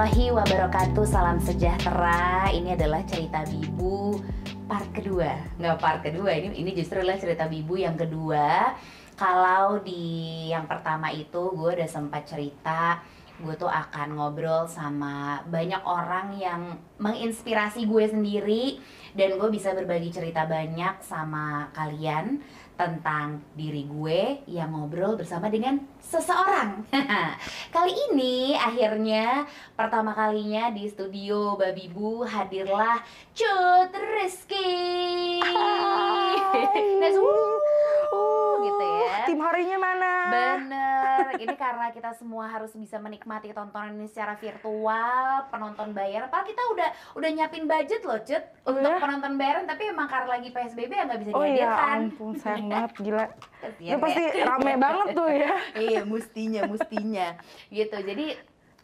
warahmatullahi wabarakatuh. Salam sejahtera. Ini adalah cerita Bibu part kedua. Nggak part kedua, ini ini justru adalah cerita Bibu yang kedua. Kalau di yang pertama itu gue udah sempat cerita gue tuh akan ngobrol sama banyak orang yang menginspirasi gue sendiri dan gue bisa berbagi cerita banyak sama kalian tentang diri gue yang ngobrol bersama dengan seseorang. Kali ini akhirnya pertama kalinya di studio Babibu hadirlah Cut Rizky. Nah, uh, gitu ya. Tim harinya mana? Bener, ini karena kita semua harus bisa menikmati tontonan ini secara virtual, penonton bayar. Padahal kita udah udah nyiapin budget loh, Cut, Oh, untuk ya? penonton bayaran. Tapi emang karena lagi PSBB ya nggak bisa Oh iya dihadirkan. ampun sayang banget gila. Itu pasti ya. rame banget tuh ya. iya, mustinya, mustinya. gitu. Jadi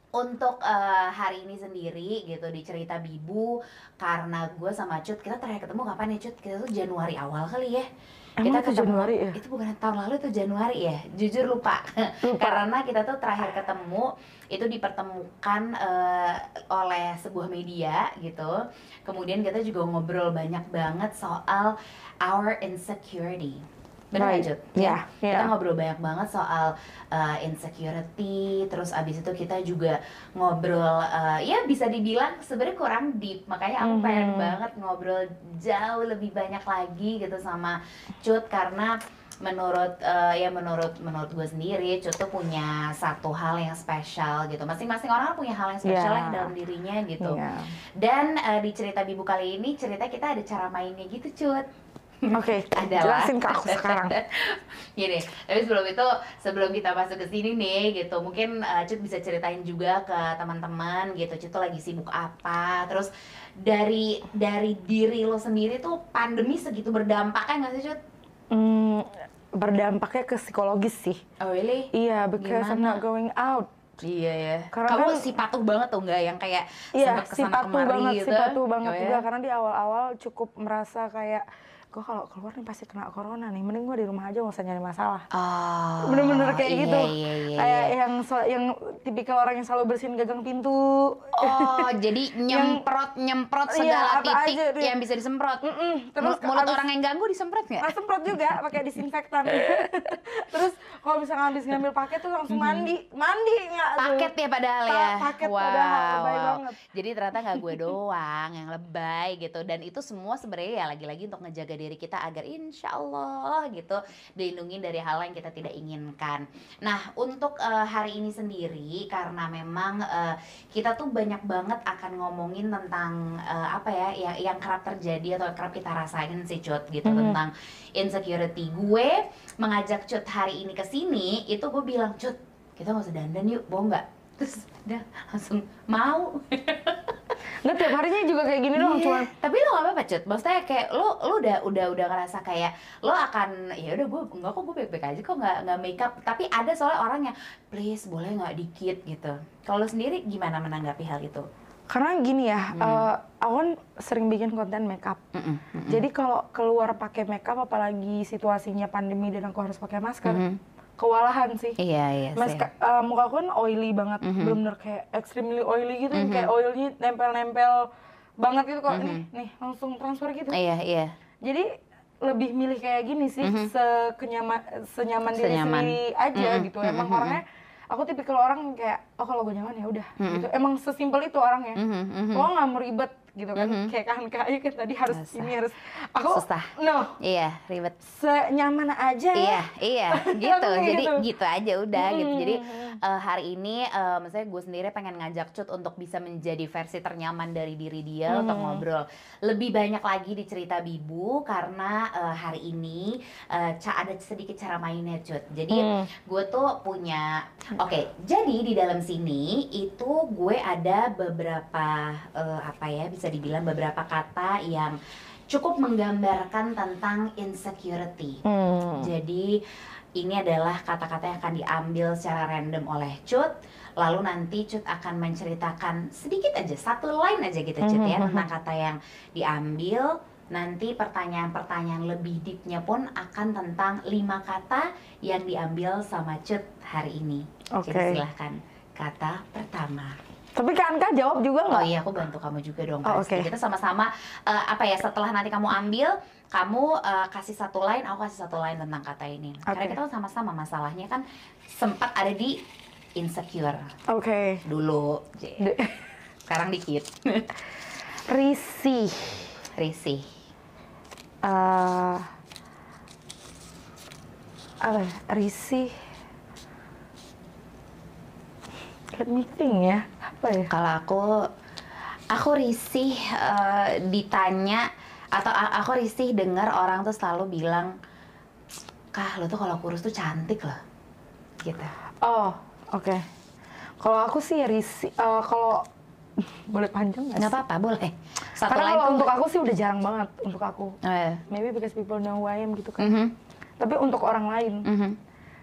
untuk eh, hari ini sendiri gitu di cerita Bibu karena gue sama Cut kita terakhir ketemu kapan ya Cut? Kita tuh Januari awal kali ya. Emang itu ketemu- Januari ya? Itu bukan tahun lalu itu Januari ya. Jujur lupa. Lupa. karena kita tuh terakhir ketemu itu dipertemukan eh, oleh sebuah media gitu. Kemudian kita juga ngobrol banyak banget soal our insecurity. Benar Right. Cut? Iya, Kita iya. ngobrol banyak banget soal uh, insecurity, terus abis itu kita juga ngobrol, uh, ya bisa dibilang sebenarnya kurang deep, makanya aku pengen Mhm. banget ngobrol jauh lebih banyak lagi gitu sama Cut karena menurut uh, ya menurut menurut gue sendiri Cut tuh punya satu hal yang spesial gitu masing-masing orang punya hal yang spesial Iya. yang dalam dirinya gitu Iya. dan uh, di cerita bibu kali ini cerita kita ada cara mainnya gitu Cut Oke, adalah jelasin ke aku sekarang. Gini, tapi sebelum itu sebelum kita masuk ke sini nih gitu, mungkin uh, Cut bisa ceritain juga ke teman-teman gitu, Cut tuh lagi sibuk apa, terus dari dari diri lo sendiri tuh pandemi segitu berdampaknya nggak sih Cut? Hmm, berdampaknya ke psikologis sih. Oh really? Iya, because I'm Gimana? not going out. Iya ya. Karena Kamu kan- si patuh banget tuh nggak yang kayak Iya, sempet si ke sana patuh kemari banget, gitu? si patuh banget Oh, juga ya? karena di awal-awal cukup merasa kayak gue kalau keluar nih pasti kena corona nih, mending gue di rumah aja gak usah nyari masalah. Oh, Bener-bener kayak iya, gitu. Iya, iya, kayak iya. yang so- yang tipikal orang yang selalu bersihin gagang pintu. Oh, jadi nyemprot nyemprot Iya, segala apa titik aja yang bisa disemprot. Mm-mm, Terus terus mulut abis- orang yang ganggu disemprot nggak? Nah, semprot juga pakai disinfektan. Terus kalau misalnya habis ngambil paket tuh langsung mandi. Mandi nggak tuh? Paket ya padahal Pa- ya. paket wow, padahal, lebay wow. banget. Jadi ternyata nggak gue doang yang lebay gitu. Dan itu semua sebenarnya ya lagi-lagi untuk ngejaga diri kita agar insya Allah gitu dilindungi dari hal yang kita tidak inginkan. Nah untuk eh, hari ini sendiri karena memang eh, kita tuh banyak banget akan ngomongin tentang eh, apa ya yang, yang kerap terjadi atau kerap kita rasain sih Cut gitu Hmm. tentang insecurity. Gue mengajak Cut hari ini ke sini itu gue bilang Cut kita nggak usah dandan yuk, mau nggak? Terus dia langsung mau. Nggak tiap harinya juga kayak gini doang, Iya. cuman Tapi lo gak apa-apa Cut, maksudnya kayak lo lo udah udah udah ngerasa kayak lo akan ya udah gue enggak kok gue baik-baik aja kok nggak nggak make up. Tapi ada soalnya orang yang please boleh nggak dikit gitu. Kalau lo sendiri gimana menanggapi hal itu? karena gini ya, Hmm. eh, aku kan sering bikin konten makeup. Mm-mm, mm-mm. Jadi kalau keluar pakai makeup apalagi situasinya pandemi dan aku harus pakai masker, Mhm. Kewalahan sih. Iya iya. Mas, eh, muka aku kan oily banget, Mhm. bener-bener kayak extremely oily gitu, Mhm. kayak oilnya nempel-nempel banget gitu kok. Mhm. Nih, nih langsung transfer gitu. Iya iya. Jadi lebih milih kayak gini sih, Mhm. sekenyaman senyaman diri Senyaman. sendiri aja Mhm, gitu. mhm, Emang mhm. orangnya, aku tipikal orang kayak, oh kalau gue nyaman ya udah. Mhm. Gitu. Emang sesimpel itu orangnya. Mhm, mhm. Lo nggak mau ribet gitu kan, Mhm. kayak kan kayu kan tadi harus Susah. ini harus. Aku Susah. no, Iya ribet. senyaman aja ya. Iya, iya, gitu. Jadi gitu. gitu aja udah gitu. Mm-mm. Jadi eh, hari ini eh maksudnya gue sendiri pengen ngajak Cut untuk bisa menjadi versi ternyaman dari diri dia untuk Hmm. ngobrol lebih banyak lagi di cerita Bibu karena eh, hari ini ca- ada sedikit cara mainnya Cut. Jadi Hmm. gue tuh punya oke jadi di dalam sini itu gue ada beberapa eh, apa ya bisa dibilang beberapa kata yang cukup menggambarkan tentang insecurity Hmm. jadi ini adalah kata-kata yang akan diambil secara random oleh Cut lalu nanti Cut akan menceritakan sedikit aja satu line aja gitu Cut ya Mhm. tentang kata yang diambil nanti pertanyaan-pertanyaan lebih deepnya pun akan tentang lima kata yang diambil sama Cut hari ini Oke. jadi silahkan kata pertama Tapi kan Kak jawab juga Oh nggak? iya, aku bantu kamu juga dong Oh, oke. Kita sama-sama eh, apa ya setelah nanti kamu ambil, kamu eh, kasih satu line, aku kasih satu line tentang kata ini. Karena Oke. kita kan sama-sama masalahnya kan sempat ada di insecure Oke. dulu. J. De- Sekarang dikit. Risih. Risih. Apa? Risih. Let me think ya. Apa ya? Kalau aku aku risih eh, ditanya atau aku risih dengar orang tuh selalu bilang, "Kah, lo tuh kalau kurus tuh cantik loh." Gitu. Oh, oke. Kalau aku sih risih. eh, kalau boleh panjang nggak? Apa-apa, boleh. Satu Karena kalau untuk aku sih udah jarang banget untuk aku. Eh, Maybe because people know who I am gitu kan. mhm, Tapi untuk orang lain. mhm,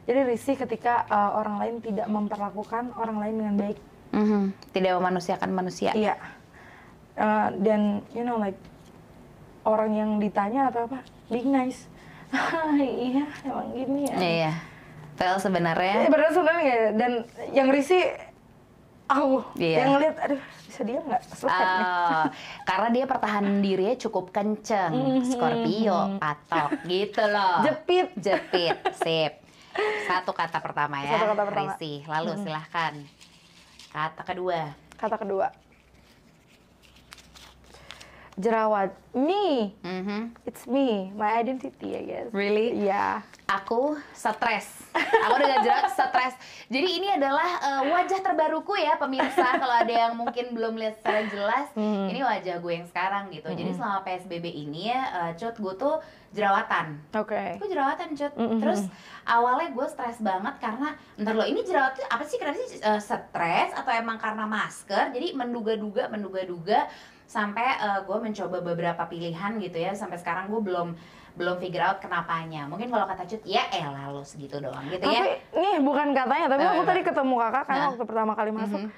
Jadi risih ketika eh, orang lain tidak memperlakukan orang lain dengan baik. mhm. Tidak memanusiakan manusia. Iya. Eh, dan you know like orang yang ditanya atau apa, being nice. iya, emang gini ya. Iya. Well Eh, sebenarnya beneran sebenarnya ya? Dan yang risih aku. Iya. Yang ngeliat, aduh bisa diam nggak? Ah, karena dia pertahanan dirinya cukup kenceng, Scorpio, patok, gitu loh. Jepit. Jepit, sip. Satu kata pertama ya, Satu kata pertama. risih. Lalu silahkan. Kata kedua. Kata kedua. Jerawat. Me. Mhm. It's me. My identity, I guess. Really? Iya. Aku stres. Aku dengan jerat stres. Jadi ini adalah eh, wajah terbaruku ya pemirsa. Kalau ada yang mungkin belum lihat secara jelas, Hmm. ini wajah gue yang sekarang gitu. Jadi selama PSBB ini ya, eh, cut gue tuh jerawatan. Oke. Gue jerawatan cut. Mm-mm. Terus awalnya gue stres banget karena ntar lo ini jerawat tuh apa sih kenapa sih eh, stres atau emang karena masker? Jadi menduga-duga, menduga-duga sampai eh, gue mencoba beberapa pilihan gitu ya. Sampai sekarang gue belum belum figure out kenapanya. Mungkin kalau kata cut ya elah lo segitu doang gitu Tapi ya. nih bukan katanya, tapi aku Apa, tadi ketemu kakak karena Nah. waktu pertama kali masuk. Mhm.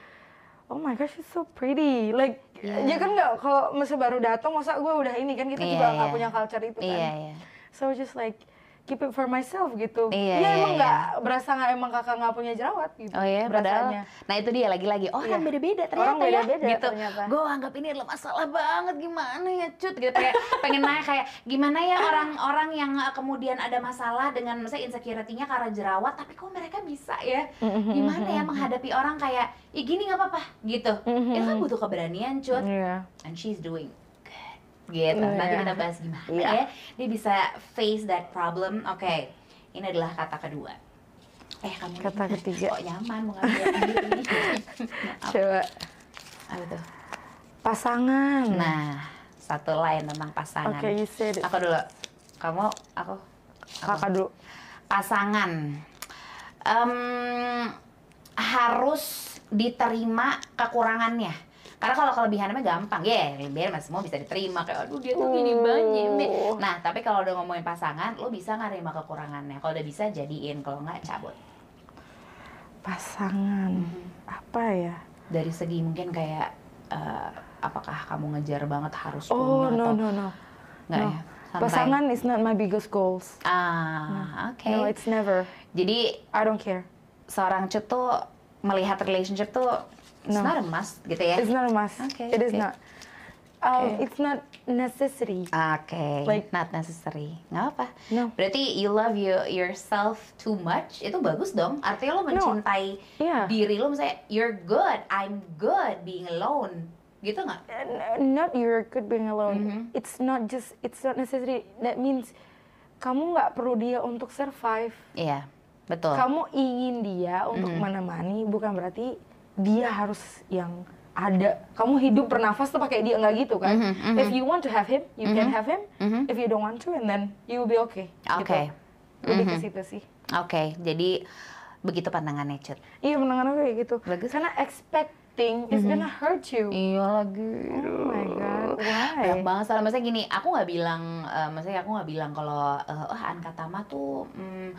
Oh my gosh, she's so pretty. Like, Iya. ya kan nggak kalau masih baru datang, masa gue udah ini kan kita Iya, juga nggak iya. punya culture itu kan. Iya, iya. So just like keep it for myself gitu. Iya, ya iya, emang iya. nggak berasa nggak emang kakak nggak punya jerawat gitu. Oh ya, berasanya. padahal. Nah itu dia lagi-lagi. Oh, orang Iya. beda-beda ternyata Orang beda-beda ya. Gitu. ternyata. Gue anggap ini adalah masalah banget gimana ya cut. Gitu kayak pengen nanya kayak gimana ya orang-orang yang uh, kemudian ada masalah dengan misalnya insecurity-nya karena jerawat, tapi kok mereka bisa ya? Gimana ya menghadapi orang kayak, ih gini nggak apa-apa gitu. Itu kan butuh keberanian cut. Iya. And she's doing Gitu. Nanti Iya. kita bahas gimana Iya. ya. Dia bisa face that problem. Oke. Ini adalah kata kedua. Eh kamu Kata nih, ketiga. kok nyaman mau ngambil sendiri Maaf. Coba apa tuh pasangan. nah satu lain tentang pasangan Oke, you said it. aku dulu kamu aku Kakak dulu. pasangan Em, harus diterima kekurangannya karena kalau kelebihannya gampang ya biar mas semua bisa diterima kayak aduh dia tuh gini Oh. banget nah tapi kalau udah ngomongin pasangan lo bisa nggak nerima kekurangannya kalau udah bisa jadiin kalau nggak cabut Pasangan. Mhm. Apa ya? dari segi mungkin kayak eh, apakah kamu ngejar banget harus Oh, punya no, atau no, no. nggak no. ya Santai. Pasangan is not my biggest goals. ah oke No, it's never. jadi I don't care. seorang cut tuh melihat relationship tuh it's No. not a must gitu ya It's not a must. Okay, It is okay. not. Um, Okay. It's not necessity. Oke, Like- not necessary. Nggak apa. No. Berarti you love you yourself too much. Itu bagus dong. Artinya lo mencintai Yeah. diri lo. Misalnya you're good, I'm good being alone. Gitu nggak? N- Not you're good being alone. Mhm. It's not just. It's not necessary. That means kamu nggak perlu dia untuk survive. Iya, betul. Kamu ingin dia untuk Mhm. menemani, bukan berarti dia harus yang ada. Kamu hidup bernafas tuh pakai dia nggak gitu kan? Mhm, mhm. If you want to have him, you can Mhm. have him. Mhm. If you don't want to, and then you will be okay. Oke. Gitu. Lebih ke Mhm. situ sih. Oke, jadi begitu pandangannya Cut. Iya mendengar aku kayak gitu. Bagus. Karena expecting is gonna hurt you. Iya lagi. Oh my god, Banyak why? banget salah. Maksudnya gini, aku nggak bilang, eh, maksudnya aku nggak bilang kalau, eh, oh Anka Tama tuh mm,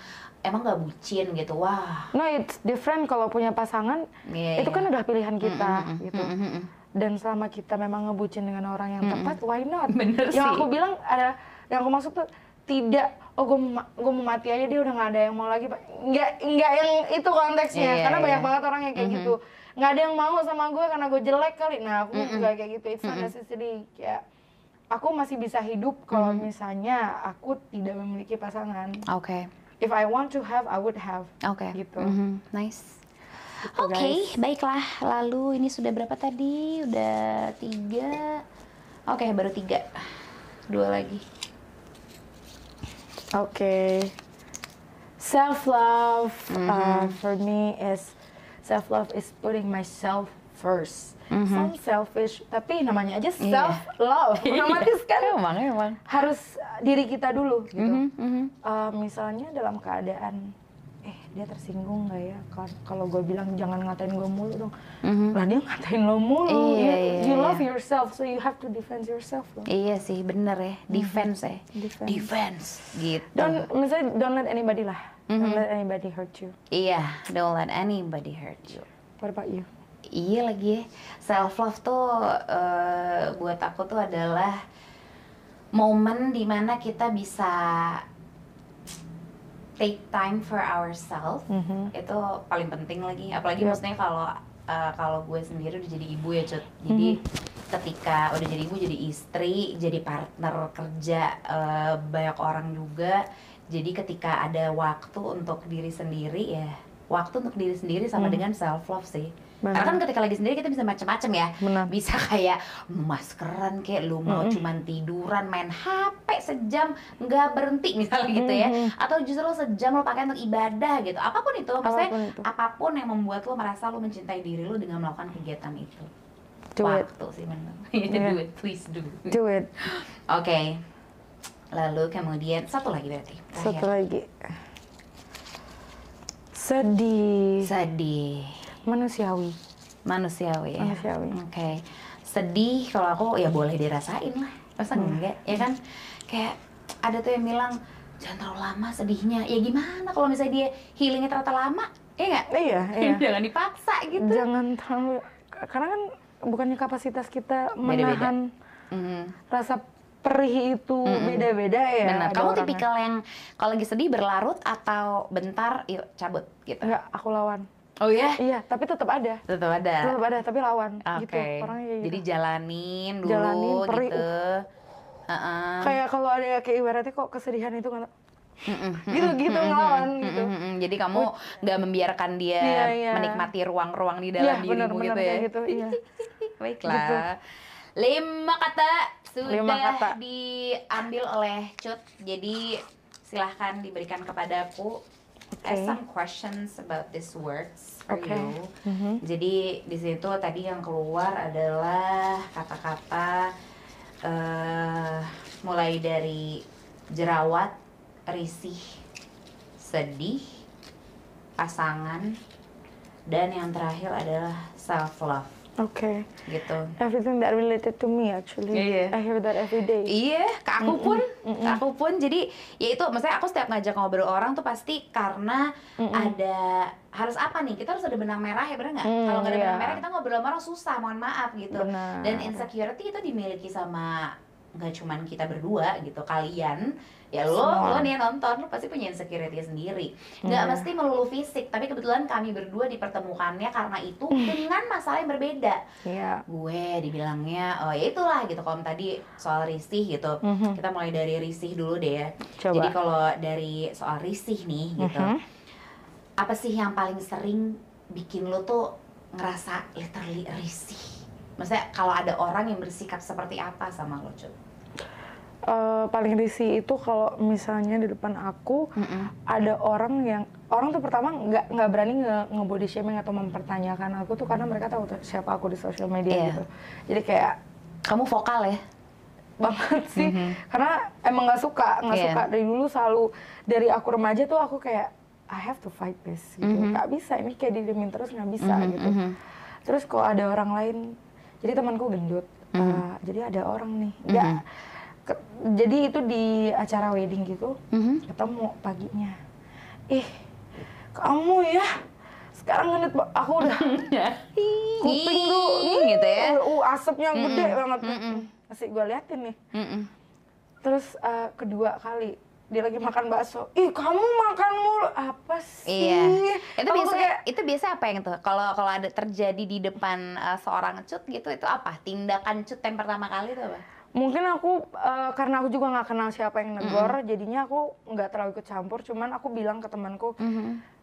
emang nggak bucin gitu. Wah, No, it's different kalau punya pasangan. Iya, itu iya. kan udah pilihan kita, Mm, mm, mm, gitu. mm, mm, mm. Dan selama kita memang ngebucin dengan orang yang tepat, why not? Bener yang sih. aku bilang ada, yang aku maksud tuh tidak oh gue gue mau mati aja dia udah nggak ada yang mau lagi nggak nggak yang itu konteksnya Iya, karena iya. banyak banget orang yang kayak gitu nggak ada yang mau sama gue karena gue jelek kali nah aku juga kayak gitu it's not necessary kayak aku masih bisa hidup kalau misalnya aku tidak memiliki pasangan Oke. if I want to have I would have Oke. Gitu. Mhm, Nice. Gitu, Oke, guys. baiklah. Lalu ini sudah berapa tadi? Udah tiga. Oke, baru tiga. Dua lagi. Okay. Self love Mm-hmm. uh, for me is self love is putting myself first. Sounds selfish, tapi namanya aja Mm-hmm. Iya. self love. Otomatis kan Emang, emang. harus diri kita dulu gitu. Mhm, mhm. Uh, misalnya dalam keadaan eh dia tersinggung nggak ya kalau gue bilang jangan ngatain gue mulu dong Mhm. lah dia ngatain lo mulu Iya, you, iya, you iya. love yourself so you have to defend yourself loh Iya sih, bener ya. Defense ya. Defense. Defense. Gitu. don't misalnya don't let anybody lah don't let anybody hurt you Iya, don't let anybody hurt you. what about you Iya lagi ya. Self love tuh eh, buat aku tuh adalah momen di mana kita bisa take time for ourselves. Mhm. Itu paling penting lagi. Apalagi Yep. maksudnya kalau eh, kalau gue sendiri udah jadi ibu ya cut. Jadi ketika udah jadi ibu jadi istri, jadi partner kerja eh, banyak orang juga. Jadi ketika ada waktu untuk diri sendiri ya waktu untuk diri sendiri sama dengan self love sih. Benar. Karena kan ketika lagi sendiri kita bisa macam-macam ya. Benar. Bisa kayak maskeran kayak lu mau cuman tiduran main HP sejam nggak berhenti misalnya gitu ya. Atau justru sejam lo pakai untuk ibadah gitu. Apa pun itu, maksudnya Apa pun itu. apa pun yang membuat lo merasa lo mencintai diri lo dengan melakukan kegiatan itu. Do it. Waktu sih benar. Iya. do it, please do. do it Oke. Lalu kemudian satu lagi berarti. satu Terakhir. lagi sedih Sedih. manusiawi Manusiawi ya. Manusiawi. Oke. Sedih kalau aku ya boleh dirasain lah. Masa Hmm. enggak? Ya kan? Kayak ada tuh yang bilang jangan terlalu lama sedihnya. Ya gimana kalau misalnya dia healingnya ternyata lama? Iya nggak? iya iya Jangan dipaksa gitu. jangan terlalu karena kan bukannya kapasitas kita menahan Mhm. rasa perih itu beda-beda ya Benar. Kamu orangnya. tipikal yang kalau lagi sedih berlarut atau bentar yuk cabut gitu. enggak aku lawan Oh ya? iya tapi tetap ada Tetap ada. tetap ada tapi lawan Oke. gitu orangnya kayak Jadi gitu jalanin dulu Jalanin, perih. gitu. Heeh. kayak kalau ada kayak ibaratnya kok kesedihan itu Mm-mm. gitu gitu ngelawan gitu. Jadi kamu nggak membiarkan dia Iya, iya. menikmati ruang-ruang di iya dalam dirimu benar-benar gitu ya. kayak gitu iya Baiklah. Lima kata sudah Lima kata. diambil oleh Cut. Jadi silahkan diberikan kepadaku as Oke. some questions about these words for Oke. you. Mhm. Jadi di situ tadi yang keluar adalah kata-kata eh, mulai dari jerawat, risih, sedih, pasangan, dan yang terakhir adalah self love oke gitu. everything that related to me actually Iya. I hear that every day Iya, ke aku pun, ke aku pun. Jadi ya itu, maksudnya aku setiap ngajak ngobrol orang tuh pasti karena ada harus apa nih? Kita harus ada benang merah ya, bener nggak? Mm, Kalau nggak ada iya. benang merah kita ngobrol sama orang susah, mohon maaf gitu. Benar. Dan insecurity itu dimiliki sama nggak cuman kita berdua gitu, kalian ya lo Semua. lo nih yang nonton lo pasti punya insecurity sendiri nggak Iya. mesti melulu fisik tapi kebetulan kami berdua dipertemukannya karena itu dengan masalah yang berbeda iya gue dibilangnya oh ya itulah gitu kalau tadi soal risih gitu Mhm. kita mulai dari risih dulu deh ya Coba. jadi kalau dari soal risih nih gitu Mhm. apa sih yang paling sering bikin lo tuh ngerasa literally risih maksudnya kalau ada orang yang bersikap seperti apa sama lo Cut? Eh, paling risih itu kalau misalnya di depan aku ada orang yang orang tuh pertama nggak nggak berani nge, nge-body shaming atau mempertanyakan aku tuh karena mereka tahu tuh siapa aku di sosial media Iya. gitu. Jadi kayak kamu vokal ya? Banget sih. Karena emang nggak suka nggak Iya. suka. Dari dulu selalu dari aku remaja tuh aku kayak I have to fight this gitu. Nggak bisa ini kayak didemin terus nggak bisa gitu. terus kalau ada orang lain jadi temanku gendut eh, jadi ada orang nih. Nggak ke- jadi itu di acara wedding gitu Mhm. ketemu paginya ih kamu ya sekarang Ba- aku udah kuping tuh gitu ya uh, asapnya gede banget Mm-mm. masih gue liatin nih Mm-mm. terus eh, kedua kali dia lagi makan bakso ih kamu makan mulu apa sih Iya. Itu Aku biasa kayak, itu biasa apa yang tuh? Kalau kalau ada terjadi di depan uh, seorang cut gitu itu apa? Tindakan cut yang pertama kali itu apa? Mungkin aku eh, karena aku juga nggak kenal siapa yang negor jadinya aku nggak terlalu ikut campur. Cuman aku bilang ke temanku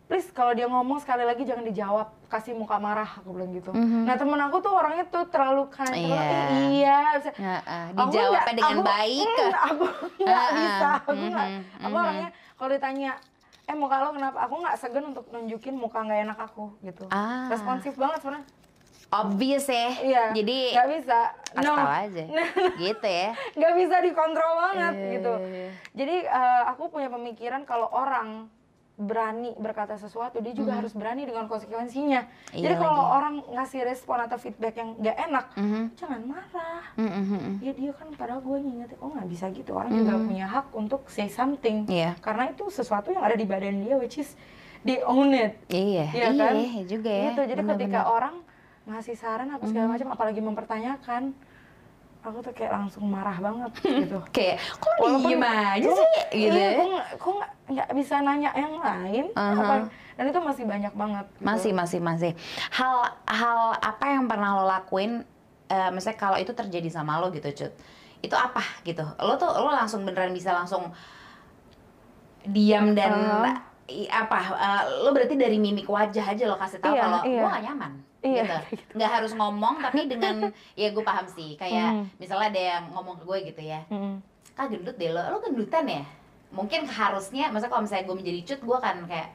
please kalau dia ngomong sekali lagi jangan dijawab kasih muka marah aku bilang gitu. Nah temen aku tuh orangnya tuh terlalu kind terlalu, Iya. "Eh, iya bisa- Heeh, Aku nggak- dengan aku- baik. mm, aku nggak bisa aku nggak. Mhm, aku mhm. orangnya kalau ditanya eh muka lo kenapa? Aku nggak segan untuk nunjukin muka nggak enak aku gitu. Ah. responsif banget sebenarnya Obvious ya. iya Jadi nggak bisa kasih no tahu aja. gitu ya. nggak bisa dikontrol banget Iya, gitu iya, iya. jadi eh, aku punya pemikiran kalau orang berani berkata sesuatu dia juga harus berani dengan konsekuensinya. Iya jadi kalau orang ngasih respon atau feedback yang nggak enak Mhm. jangan marah Mm, mm, mm, mm. ya dia kan padahal gue ngingetin oh nggak bisa gitu orang juga punya hak untuk say something Iya. karena itu sesuatu yang ada di badan dia which is they own it Iya, Iya iya, kan? juga ya. gitu jadi ketika Bener-bener. orang ngasih saran apa segala Mhm. macam apalagi mempertanyakan aku tuh kayak langsung marah banget gitu kayak kok diem aja sih gitu iya, ya. gua nggak- bisa nanya yang lain Aha. apa- dan itu masih banyak banget gitu. Masih, masih, masih. Hal hal apa yang pernah lo lakuin eh misalnya kalau itu terjadi sama lo gitu, Cut. Itu apa gitu? Lo tuh lo langsung beneran bisa langsung diam dan Uh-huh. I- apa eh, lo berarti dari mimik wajah aja lo kasih tahu Iya, kalau iya. gua gak nyaman Iya, gitu. kayak nggak harus ngomong tapi dengan ya gue paham sih kayak Hmm. misalnya ada yang ngomong ke gue gitu ya Mm. kak gendut deh lo lo gendutan ya mungkin harusnya masa kalau misalnya gue menjadi cut gue kan kayak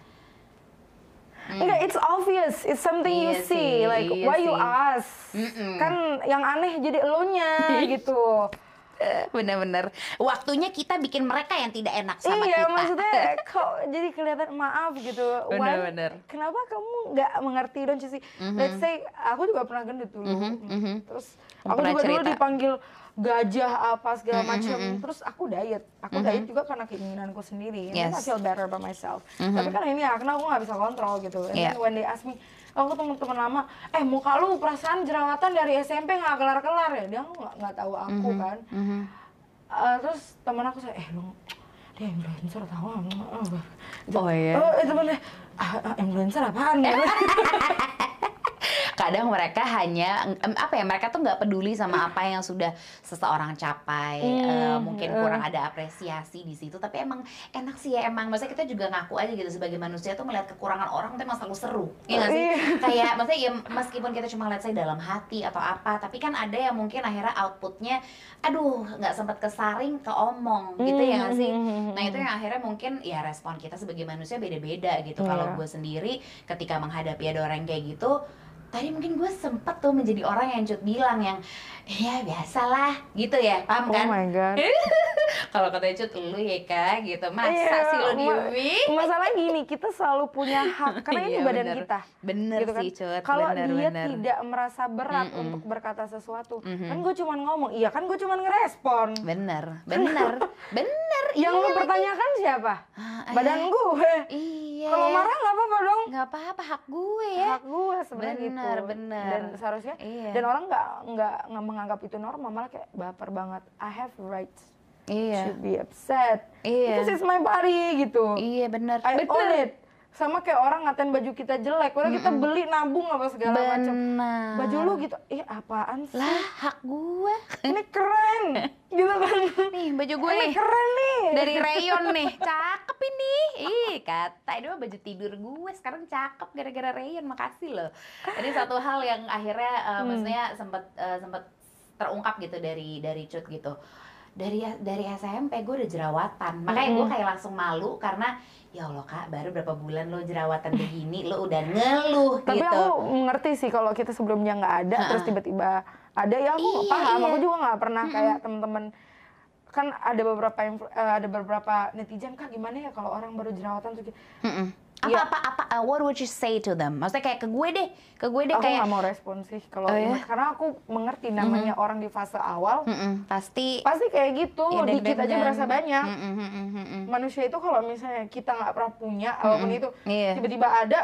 Enggak, it's obvious. It's something you Iya see. sih, like, iya why you sih. ask? Mm-mm. Kan yang aneh jadi elunya gitu. bener-bener waktunya kita bikin mereka yang tidak enak sama iya, kita maksudnya kok jadi kelihatan maaf gitu. Bener-bener. Kenapa kamu nggak mengerti don't you see? Let's say aku juga pernah gendut dulu. Mhm, mhm. Terus aku pernah juga dulu cerita. dipanggil gajah apa segala Mhm, macam. mhm. Terus aku diet. Aku Mhm. diet juga karena keinginanku sendiri. And then I Yes. feel better about myself. Mhm. Tapi kan ini ya, karena aku nggak bisa kontrol gitu. And Iya. then when they ask me, aku teman-teman lama, eh muka lu perasaan jerawatan dari SMP nggak kelar-kelar ya? Dia nggak nggak tahu aku Mhm, kan. mhm. Eh, terus teman aku saya, eh lu dia influencer tahu. Oh, iya. Oh itu bener. Ah, ah, influencer apaan ya? kadang mereka hanya apa ya mereka tuh nggak peduli sama apa yang sudah seseorang capai Hmm, Eh, mungkin kurang ada apresiasi di situ tapi emang enak sih ya emang maksudnya kita juga ngaku aja gitu sebagai manusia tuh melihat kekurangan orang tuh emang selalu seru ya nggak sih? Iya. kayak maksudnya ya meskipun kita cuma lihat saya dalam hati atau apa tapi kan ada yang mungkin akhirnya outputnya aduh nggak sempat kesaring ke omong gitu ya nggak sih? Hmm, nah itu yang akhirnya mungkin ya respon kita sebagai manusia beda-beda gitu. Kalau Iya. gue sendiri ketika menghadapi ada orang kayak gitu tadi mungkin gue sempet tuh menjadi orang yang cut bilang yang ya biasalah gitu ya paham Oh kan my god. kalau kata cut lu ya kak gitu masa Iya, sih lo diemin Masalah gini, kita selalu punya hak karena ini Iya, badan bener. kita. bener gitu kan. sih cut Kalau bener, dia bener. tidak merasa berat Mm-mm. untuk berkata sesuatu, Mhm. kan gue cuma ngomong, iya kan gue cuma ngerespon. bener bener bener Yang iya lu pertanyakan siapa? Ah, Badan eh, gue. iya Kalau marah nggak apa-apa dong. nggak apa-apa hak gue ya Hak gue sebenarnya gitu. Bener, bener. Dan seharusnya Iya. dan orang nggak nggak menganggap itu normal, malah kayak baper banget. I have rights iya. To be upset. Iya. Because it's my body gitu. iya bener. I bener own it. Sama kayak orang ngatain baju kita jelek, padahal kita beli nabung apa segala macam. Baju lu gitu, ih apaan sih? lah hak gue Ini keren, gitu kan? nih baju gue Ini nih. keren nih. dari rayon nih. Cakep ini. Ih kata mah baju tidur gue sekarang cakep gara-gara rayon makasih loh. Ini satu hal yang akhirnya uh, maksudnya sempet uh, sempet terungkap gitu dari dari cut gitu dari dari SMP gue udah jerawatan makanya gue kayak langsung malu karena ya Allah kak baru berapa bulan lo jerawatan begini lo udah ngeluh Tapi gitu aku mengerti sih kalau kita sebelumnya nggak ada, terus tiba-tiba ada ya aku Iya, paham. iya. Aku juga nggak pernah kayak temen-temen kan ada beberapa eh, ada beberapa netizen kak gimana ya kalau orang baru jerawatan tuh gitu. Mm-mm. Apa Iya. apa apa uh, what would you say to them maksudnya kayak ke gue deh ke gue deh aku kayak nggak mau respon sih kalau Oh, ya? karena aku mengerti namanya orang di fase awal Mm-mm, pasti pasti kayak gitu Ya, dikit aja berasa banyak mm-mm, mm-mm. manusia itu kalau misalnya kita nggak pernah punya apa pun itu Iya. tiba-tiba ada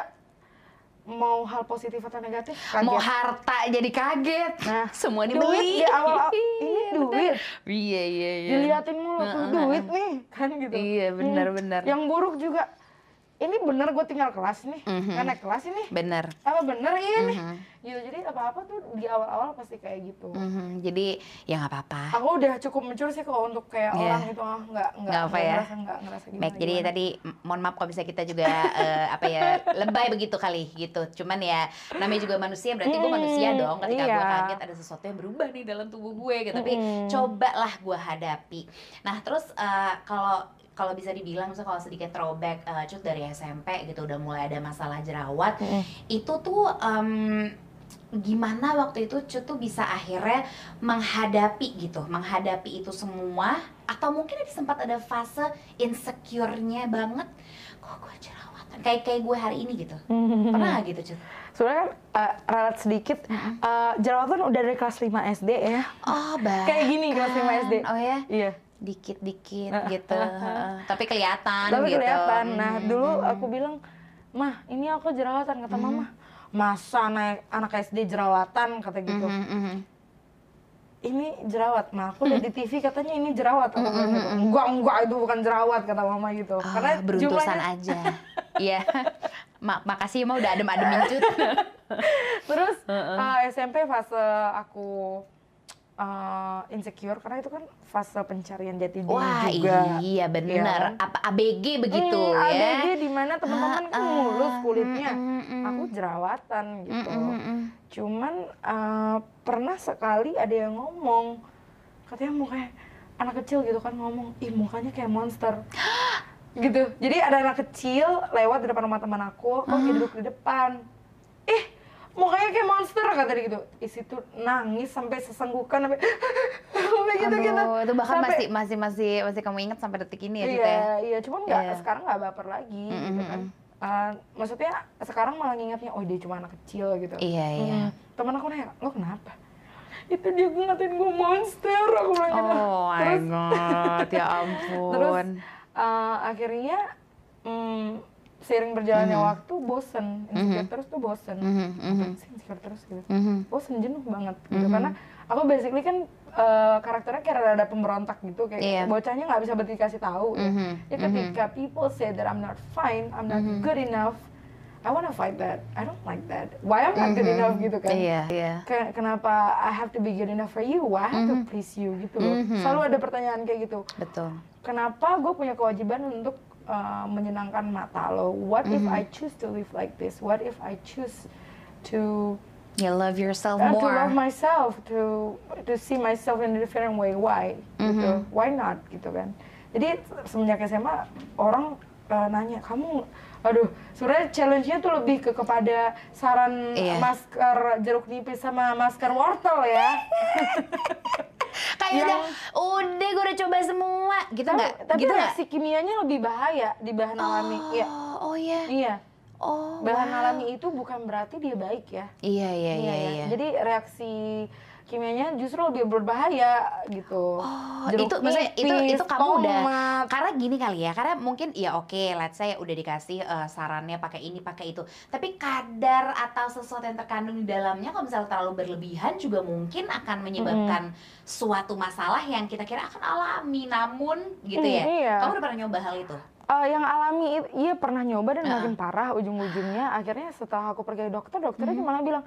mau hal positif atau negatif kaget. Mau harta jadi kaget. Nah, semua duit dibeli. di awal ini duit Iya iya iya. diliatin mulu tuh duit nih kan gitu Iya, benar, benar. yang buruk juga ini bener gue tinggal kelas nih Mhm. kan naik kelas ini Bener. apa bener iya nih Mhm. gitu jadi apa apa tuh di awal awal pasti kayak gitu Mhm, Jadi ya nggak apa-apa. aku udah cukup mature sih kalau untuk kayak Iya. orang itu ah nggak nggak apa ya. ngerasa nggak ngerasa gimana Baik, jadi gimana. tadi mohon maaf kalau bisa kita juga eh, apa ya lebay begitu kali gitu. Cuman ya namanya juga manusia berarti gue manusia dong. Ketika gue iya. kaget ada sesuatu yang berubah nih dalam tubuh gue gitu. Tapi Mm-mm. cobalah gue hadapi. Nah terus eh, kalau kalau bisa dibilang misalnya kalau sedikit throwback eh, cut dari SMP gitu udah mulai ada masalah jerawat Mm-mm. itu tuh em, gimana waktu itu Cut tuh bisa akhirnya menghadapi gitu menghadapi itu semua? Atau mungkin ada sempat ada fase insecure-nya banget kok gue jerawatan? Kayak kayak gue hari ini gitu. Pernah nggak gitu Cut? Sebenarnya kan uh, ralat sedikit uh, jerawatan udah dari kelas 5 SD ya. Oh baik Kayak gini kelas 5 SD. oh ya? Iya dikit-dikit gitu. tapi kelihatan tapi gitu. kelihatan. Nah Mhm. dulu aku bilang mah ini aku jerawatan kata mama. Masa naik anak SD jerawatan? kata gitu. Mhm, mhm. ini jerawat mah. Aku lihat di TV katanya ini jerawat. Aku bilang gitu. enggak enggak itu bukan jerawat kata mama gitu. Oh, karena beruntusan jumlahnya aja. Iya. Mak makasih mah udah adem-ademin Cut terus uh, SMP fase aku uh, insecure karena itu kan fase pencarian jati diri Wah juga. iya benar kan? apa ABG begitu Hmm, ya? ABG di mana teman-teman kan mulus kulitnya. mm, mm, mm. aku jerawatan gitu. Mm, mm, mm. cuman uh, pernah sekali ada yang ngomong katanya mukanya anak kecil gitu kan ngomong ih mukanya kayak monster. Gitu. Jadi ada anak kecil lewat di depan rumah teman aku aku lagi duduk di depan. Ih mukanya kayak monster kata dia gitu isi tuh nangis sampai sesenggukan sampai sampai gitu gitu itu bahkan Sampai- masih masih masih masih kamu ingat sampai detik ini ya Cita iya ya? iya cuman nggak Iya. sekarang nggak baper lagi Mm, gitu mm, kan. Uh, maksudnya sekarang malah ngingetnya oh dia cuma anak kecil gitu Iya, iya. Temen aku nanya lo kenapa itu dia ngatain gue monster aku bilang gitu Oh my terus god, ya ampun. terus uh, akhirnya mm, seiring berjalannya waktu bosen insecure terus tuh bosen Mhm, mhm, Apaan sih insecure terus gitu mhm. bosen jenuh banget gitu karena aku basically kan uh, karakternya kayak ada pemberontak gitu kayak Iya. bocahnya nggak bisa dikasih tahu ya. Mhm, Ya ketika people say that I'm not fine, I'm not good enough, I wanna fight that. I don't like that. Why I'm not good enough gitu kan? Iya, iya. Ke- kenapa I have to be good enough for you? Why I have to please you gitu loh. Selalu ada pertanyaan kayak gitu. Betul. Kenapa gue punya kewajiban untuk uh, menyenangkan mata lo? What if I choose to live like this? What if I choose to You love yourself uh, to more. love myself, to to see myself in a different way. Why? Gitu. Why not? Gitu kan. Jadi semenjak SMA orang uh, nanya kamu, aduh, sebenarnya challenge-nya tuh lebih ke kepada saran Iya. masker jeruk nipis sama masker wortel ya. Kayak Yang- udah, udah gue udah coba semua, gitu nggak? tapi gitu reaksi kimianya lebih bahaya di bahan alami. Iya. Oh, oh iya. Iya. Oh, Bahan wow. alami itu bukan berarti dia baik ya. Iya, iya, iya, ya. iya. Jadi reaksi kimianya justru lebih berbahaya gitu. Oh, Jeruk itu maksudnya itu itu kamu udah tomat. karena gini kali ya karena mungkin ya oke let's say udah dikasih eh, sarannya pakai ini pakai itu tapi kadar atau sesuatu yang terkandung di dalamnya kalau misalnya terlalu berlebihan juga mungkin akan menyebabkan suatu masalah yang kita kira akan alami namun gitu ya Hmm, iya. kamu udah pernah nyoba hal itu Eh, yang alami iya pernah nyoba dan Heeh. makin parah ujung-ujungnya akhirnya setelah aku pergi ke dokter dokternya malah bilang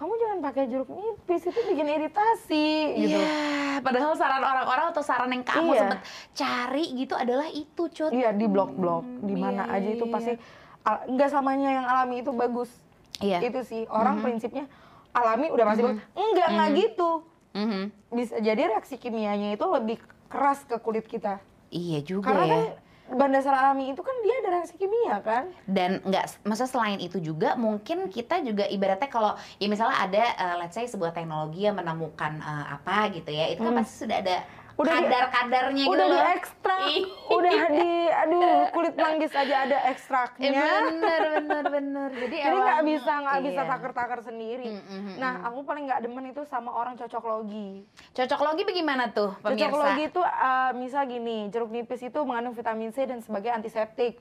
kamu jangan pakai jeruk nipis itu bikin iritasi gitu. Iya, padahal saran orang-orang atau saran yang kamu Iya. sempet cari gitu adalah itu cut Iya di blog-blog di mana iya, aja itu iya, pasti al- nggak samanya yang alami itu bagus. Iya. Itu sih orang prinsipnya alami udah pasti bagus. Enggak nggak gitu. Mhm. Bisa jadi reaksi kimianya itu lebih keras ke kulit kita. iya juga Karena ya kan bahan dasar alami itu kan dia ada reaksi kimia kan. dan nggak maksudnya selain itu juga mungkin kita juga ibaratnya kalau ya misalnya ada eh, let's say sebuah teknologi yang menemukan eh, apa gitu ya itu kan pasti sudah ada Hmm. Udah di- kadar-kadarnya gitu udah loh. diekstrak, Ih. udah di, aduh kulit manggis aja ada Eh, ekstraknya. bener bener bener jadi Jadi nggak bisa nggak bisa iya. takar-takar sendiri. Mm, mm, mm, Nah, aku paling nggak demen itu sama orang cocok logi. cocok logi bagaimana tuh Cocok pemirsa logi itu uh, misal gini, jeruk nipis itu mengandung vitamin C dan sebagai antiseptik.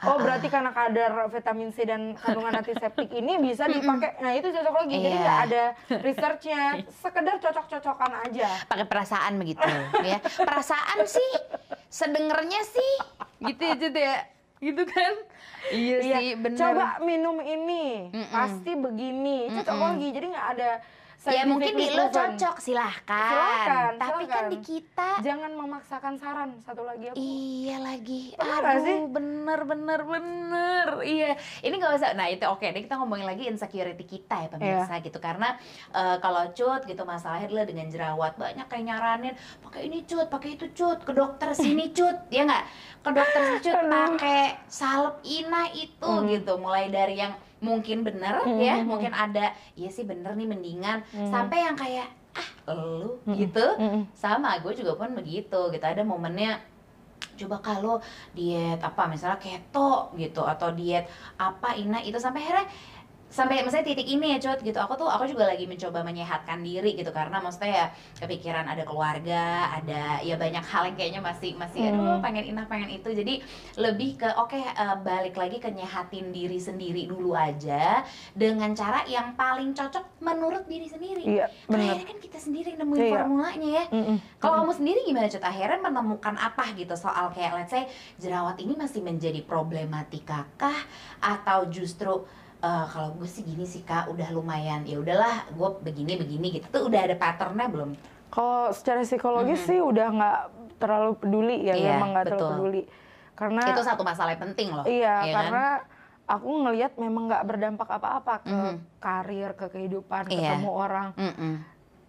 Oh berarti karena kadar vitamin C dan kandungan antiseptik ini bisa dipakai. Nah itu cocok lagi. Jadi Iya. nggak ada researchnya. Sekedar cocok-cocokan aja. Pakai perasaan begitu ya. Perasaan sih sedengernya sih. Gitu ya Cut ya? Gitu kan? Iya, Iya, sih bener. Coba minum ini. Mm-mm. pasti begini. Cocok Mm-mm. lagi. Jadi nggak ada ya mungkin di lo cocok silahkan, Silahkan, tapi kan silahkan. di kita jangan memaksakan saran satu lagi aku Iya lagi, Bener nggak sih? aduh bener bener bener, iya. Ini nggak usah. Nah itu oke, nih kita ngomongin lagi insecurity kita ya pemirsa Iya. gitu. Karena eh, kalau cut gitu masalahnya adalah dengan jerawat banyak kayak nyaranin pakai ini cut, pakai itu cut, ke dokter sini cut, ya nggak? Ke dokter sini cut, Aduh. pakai salep ina itu Hmm. gitu. Mulai dari yang mungkin bener Hmm, ya, hmm, mungkin ada, iya sih bener nih mendingan, Hmm. sampai yang kayak ah lu Hmm. gitu Mm-mm. sama gue juga pun begitu gitu ada momennya coba kalau diet apa misalnya keto gitu atau diet apa ina itu sampai akhirnya sampai misalnya titik ini ya cut gitu. Aku tuh aku juga lagi mencoba menyehatkan diri gitu. Karena maksudnya ya kepikiran ada keluarga ada ya banyak hal yang kayaknya masih masih aduh Hmm. pengen ina pengen itu. Jadi lebih ke oke eh, balik lagi ke nyehatin diri sendiri dulu aja dengan cara yang paling cocok menurut diri sendiri. Iya benar. akhirnya kan kita sendiri nemuin Iya. formulanya ya. Mm-mm. kalau kamu sendiri gimana Cut? Akhirnya menemukan apa gitu? Soal kayak let's say jerawat ini masih menjadi problematika kah atau justru eh, kalau gue sih gini sih kak udah lumayan ya udahlah gue begini begini gitu tuh udah ada patternnya belum? Kalau secara psikologis Mhm. sih udah nggak terlalu peduli ya, Iya, memang nggak terlalu peduli. Karena Itu satu masalah yang penting loh. iya, ya kan? karena aku ngelihat memang nggak berdampak apa-apa ke Mhm. karir, ke kehidupan, Iya. ketemu orang. Mm-mm.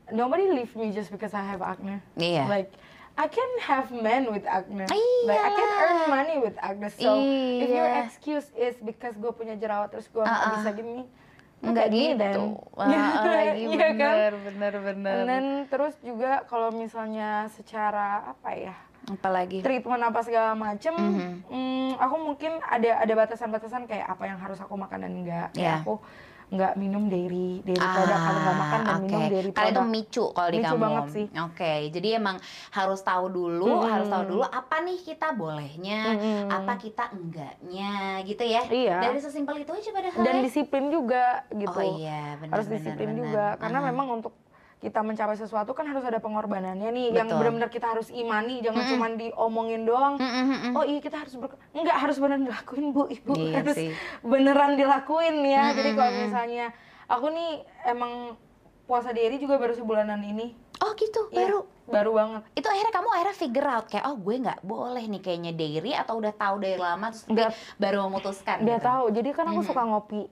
Nobody leave me just because I have acne. Iya. Like I can have men with acne. Like I can Iyalah. earn money with acne. So if your Iya. excuse is because gue punya jerawat terus gue nggak Uh-uh. bisa gini, me gitu. Wah, lagi Iya kan? bener, bener, bener. And then terus juga kalau misalnya secara apa ya Apalagi? treatment apa segala macem, Mhm. mm, aku mungkin ada ada batasan-batasan kayak apa yang harus aku makan dan enggak. Iya. Kayak aku nggak minum dairy, dairy produk kalau nggak makan dan Ah, minum dairy Karena itu produk. micu kalau di Micu kamu. banget sih. Oke, jadi emang harus tahu dulu, Mm-mm. harus tahu dulu apa nih kita bolehnya, Mm-mm. apa kita enggaknya, gitu ya. Iya. Dari sesimpel itu aja padahal. dan ya. disiplin juga gitu. Oh iya, benar harus disiplin benar. juga karena Aha. memang untuk kita mencapai sesuatu kan harus ada pengorbanannya nih yang Betul. benar-benar kita harus imani jangan Mm-mm. cuma diomongin doang Mm-mm, mm-mm. oh iya kita harus ber nggak harus beneran dilakuin bu ibu Iya harus sih. beneran dilakuin ya jadi kalau misalnya aku nih emang puasa diri juga baru sebulanan ini Oh gitu, Iya, baru. baru banget Itu akhirnya kamu akhirnya figure out kayak oh gue nggak boleh nih kayaknya dairy atau udah tahu dari lama terus Nggak. baru memutuskan. dia gitu. tahu jadi kan aku Mhm. suka ngopi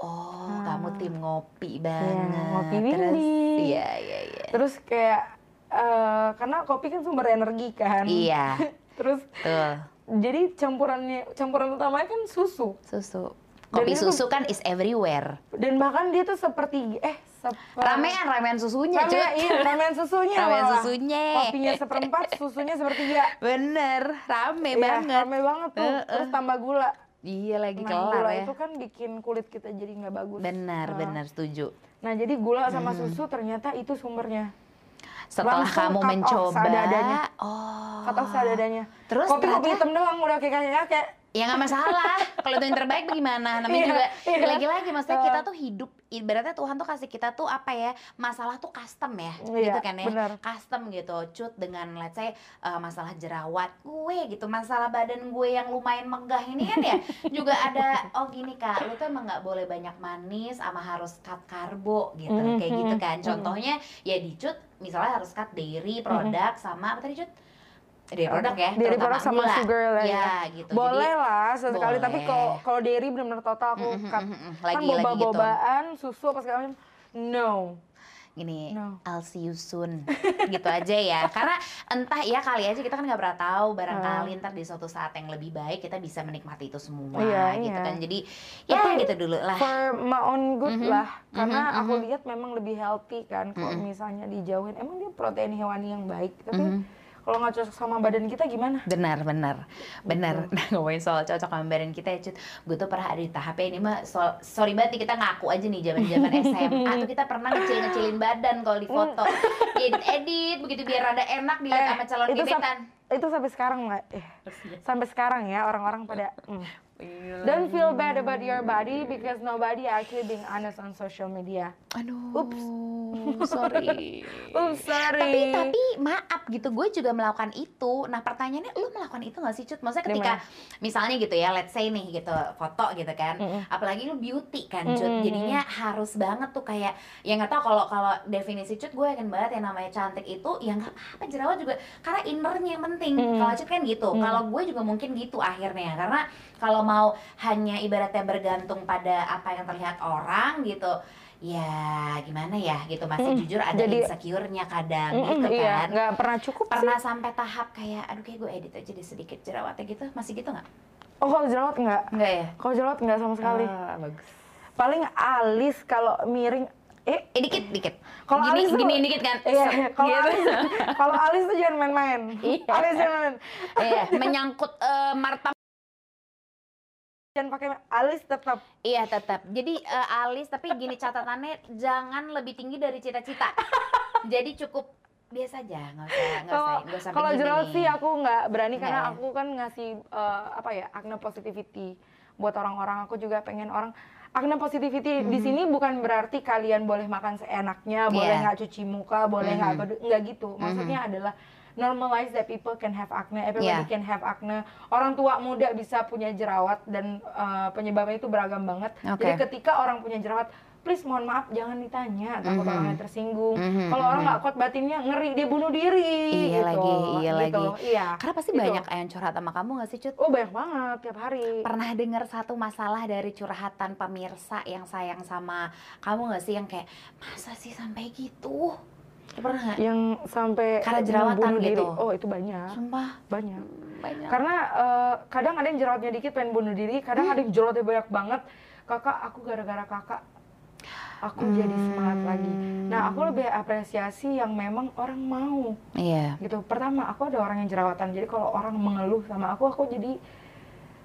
Oh, Ah. kamu tim ngopi banget. ngopi Terus. Iya, iya, iya. terus kayak eh, karena kopi kan sumber energi kan Iya, terus tuh. jadi campurannya campuran utamanya kan susu Susu. Dan Kopi itu- susu kan is everywhere. dan bahkan dia tuh seperti eh seper- Ramean, ramean susunya, Ramean, iya ramean susunya Ramean susunya. kopinya seperempat susunya sepertiga Bener, rame Iya, banget. rame banget tuh Heeh. terus tambah gula Iya lagi nah kelar gula ya. itu kan bikin kulit kita jadi nggak bagus Benar, Nah, benar setuju. nah jadi gula sama susu ternyata itu sumbernya Setelah Langsung kamu cut off mencoba, seadanya. oh. kata seadanya Terus kopi kopi hitam doang udah kayak kayak kayak Ya nggak masalah. Kalau itu yang terbaik bagaimana? Namanya Iya, juga iya. lagi-lagi maksudnya Uh. kita tuh hidup ibaratnya Tuhan tuh kasih kita tuh apa ya? Masalah tuh custom ya. Iya, gitu kan ya. benar. Custom gitu. Cut dengan let's say uh, masalah jerawat gue gitu, masalah badan gue yang lumayan megah ini kan ya. juga ada oh gini Kak, lu tuh emang nggak boleh banyak manis sama harus cut karbo gitu. Mhm, Kayak gitu kan. mhm. Contohnya ya di cut misalnya harus cut dairy produk sama apa tadi cut? Dairy produk ya. Terutama produk sama gula. sugar lah ya. Ya, gitu. boleh Jadi, lah sesekali tapi boleh. kalau kalau dairy benar-benar total aku Mm, mm, cut mm, mm. kan Lagi- lagi gitu. boba-bobaan susu apa segala macam no gini No. I'll see you soon gitu aja ya karena entah ya kali aja kita kan nggak pernah tahu barangkali ntar di suatu saat yang lebih baik kita bisa menikmati itu semua Iya, gitu iya. kan jadi ya Tapi gitu dulu lah for my own good Mhm, lah karena mhm, aku mhm. lihat memang lebih healthy kan kalau Mhm. misalnya dijauhin emang dia protein hewani yang baik tapi Mhm. Kalau nggak cocok sama badan kita gimana Benar, benar, benar. Nah, ngomongin soal cocok sama badan kita ya, Cut. Gue tuh pernah ada di tahapnya ini mah, soal, sorry banget nih, kita ngaku aja nih zaman-zaman SMA tuh kita pernah ngecil-ngecilin badan kalau di foto. Edit-edit, begitu biar rada enak dilihat Eh, sama calon itu sam- gebetan. itu sampai sekarang nggak eh, sampai sekarang ya orang-orang pada mm. Gila. don't feel bad about your body because nobody actually being honest on social media Aduh, Ups. sorry. Oops, sorry tapi tapi maaf gitu gue juga melakukan itu nah pertanyaannya lu melakukan itu gak sih cut maksudnya ketika misalnya gitu ya let's say nih gitu foto gitu kan Mm-mm. apalagi lu beauty kan cut Mm-mm. jadinya harus banget tuh kayak ya nggak tahu kalau kalau definisi cut gue yakin banget yang namanya cantik itu ya nggak apa-apa jerawat juga karena innernya yang penting Mm-mm. kalau cut kan gitu Mm. kalau gue juga mungkin gitu akhirnya karena kalau mau hanya ibaratnya bergantung pada apa yang terlihat orang gitu ya gimana ya gitu masih Mm-mm. jujur ada Jadi- insecure-nya kadang Mm-mm, gitu iya kan. nggak pernah cukup pernah sih sampai tahap kayak aduh kayak gue edit aja deh sedikit jerawatnya gitu. Masih gitu nggak? Oh kalau jerawat nggak? Nggak ya? Kalau jerawat nggak sama sekali. Ah, bagus. Paling alis kalau miring eh? Eh dikit dikit. Kalau gini alis tuh- gini dikit kan? Iya, kalau gitu. alis, kalau alis tuh jangan main-main. Iya. Alis jangan main. iya menyangkut eh, martabat Jangan pakai alis tetap. iya tetap jadi eh, alis tapi gini catatannya jangan lebih tinggi dari cita-cita jadi cukup biasa aja nggak usah nggak Kalau usah nggak usah kalau jerawat sih aku nggak berani Nggak karena ya? aku kan ngasih eh, apa ya acne positivity buat orang-orang. Aku juga pengen orang acne positivity di sini bukan berarti kalian boleh makan seenaknya, boleh Iya. nggak cuci muka, boleh nggak Mhm. apa- nggak gitu. Maksudnya adalah normalize that people can have acne, everybody Iya. can have acne. Orang tua muda bisa punya jerawat dan eh, penyebabnya itu beragam banget. Oke. Jadi ketika orang punya jerawat, please mohon maaf jangan ditanya, takut Mhm. orangnya tersinggung. Mhm, Kalau orang mhm. nggak kuat batinnya ngeri dia bunuh diri. Iya gitu. lagi, iya Gitu, lagi. Iya. karena pasti Gitu. banyak yang curhat sama kamu nggak sih cut Oh banyak banget tiap hari. pernah dengar satu masalah dari curhatan pemirsa yang sayang sama kamu nggak sih yang kayak masa sih sampai gitu pernah nggak Yang sampai Karena jerawatan bunuh diri. gitu. Oh itu banyak, sumpah banyak. banyak Karena eh, kadang ada yang jerawatnya dikit pengen bunuh diri, kadang ada yang jerawatnya banyak banget. Kakak, aku gara-gara kakak, aku jadi semangat lagi. Nah aku lebih apresiasi yang memang orang mau iya gitu. Pertama aku ada orang yang jerawatan, jadi kalau orang mengeluh sama aku, aku jadi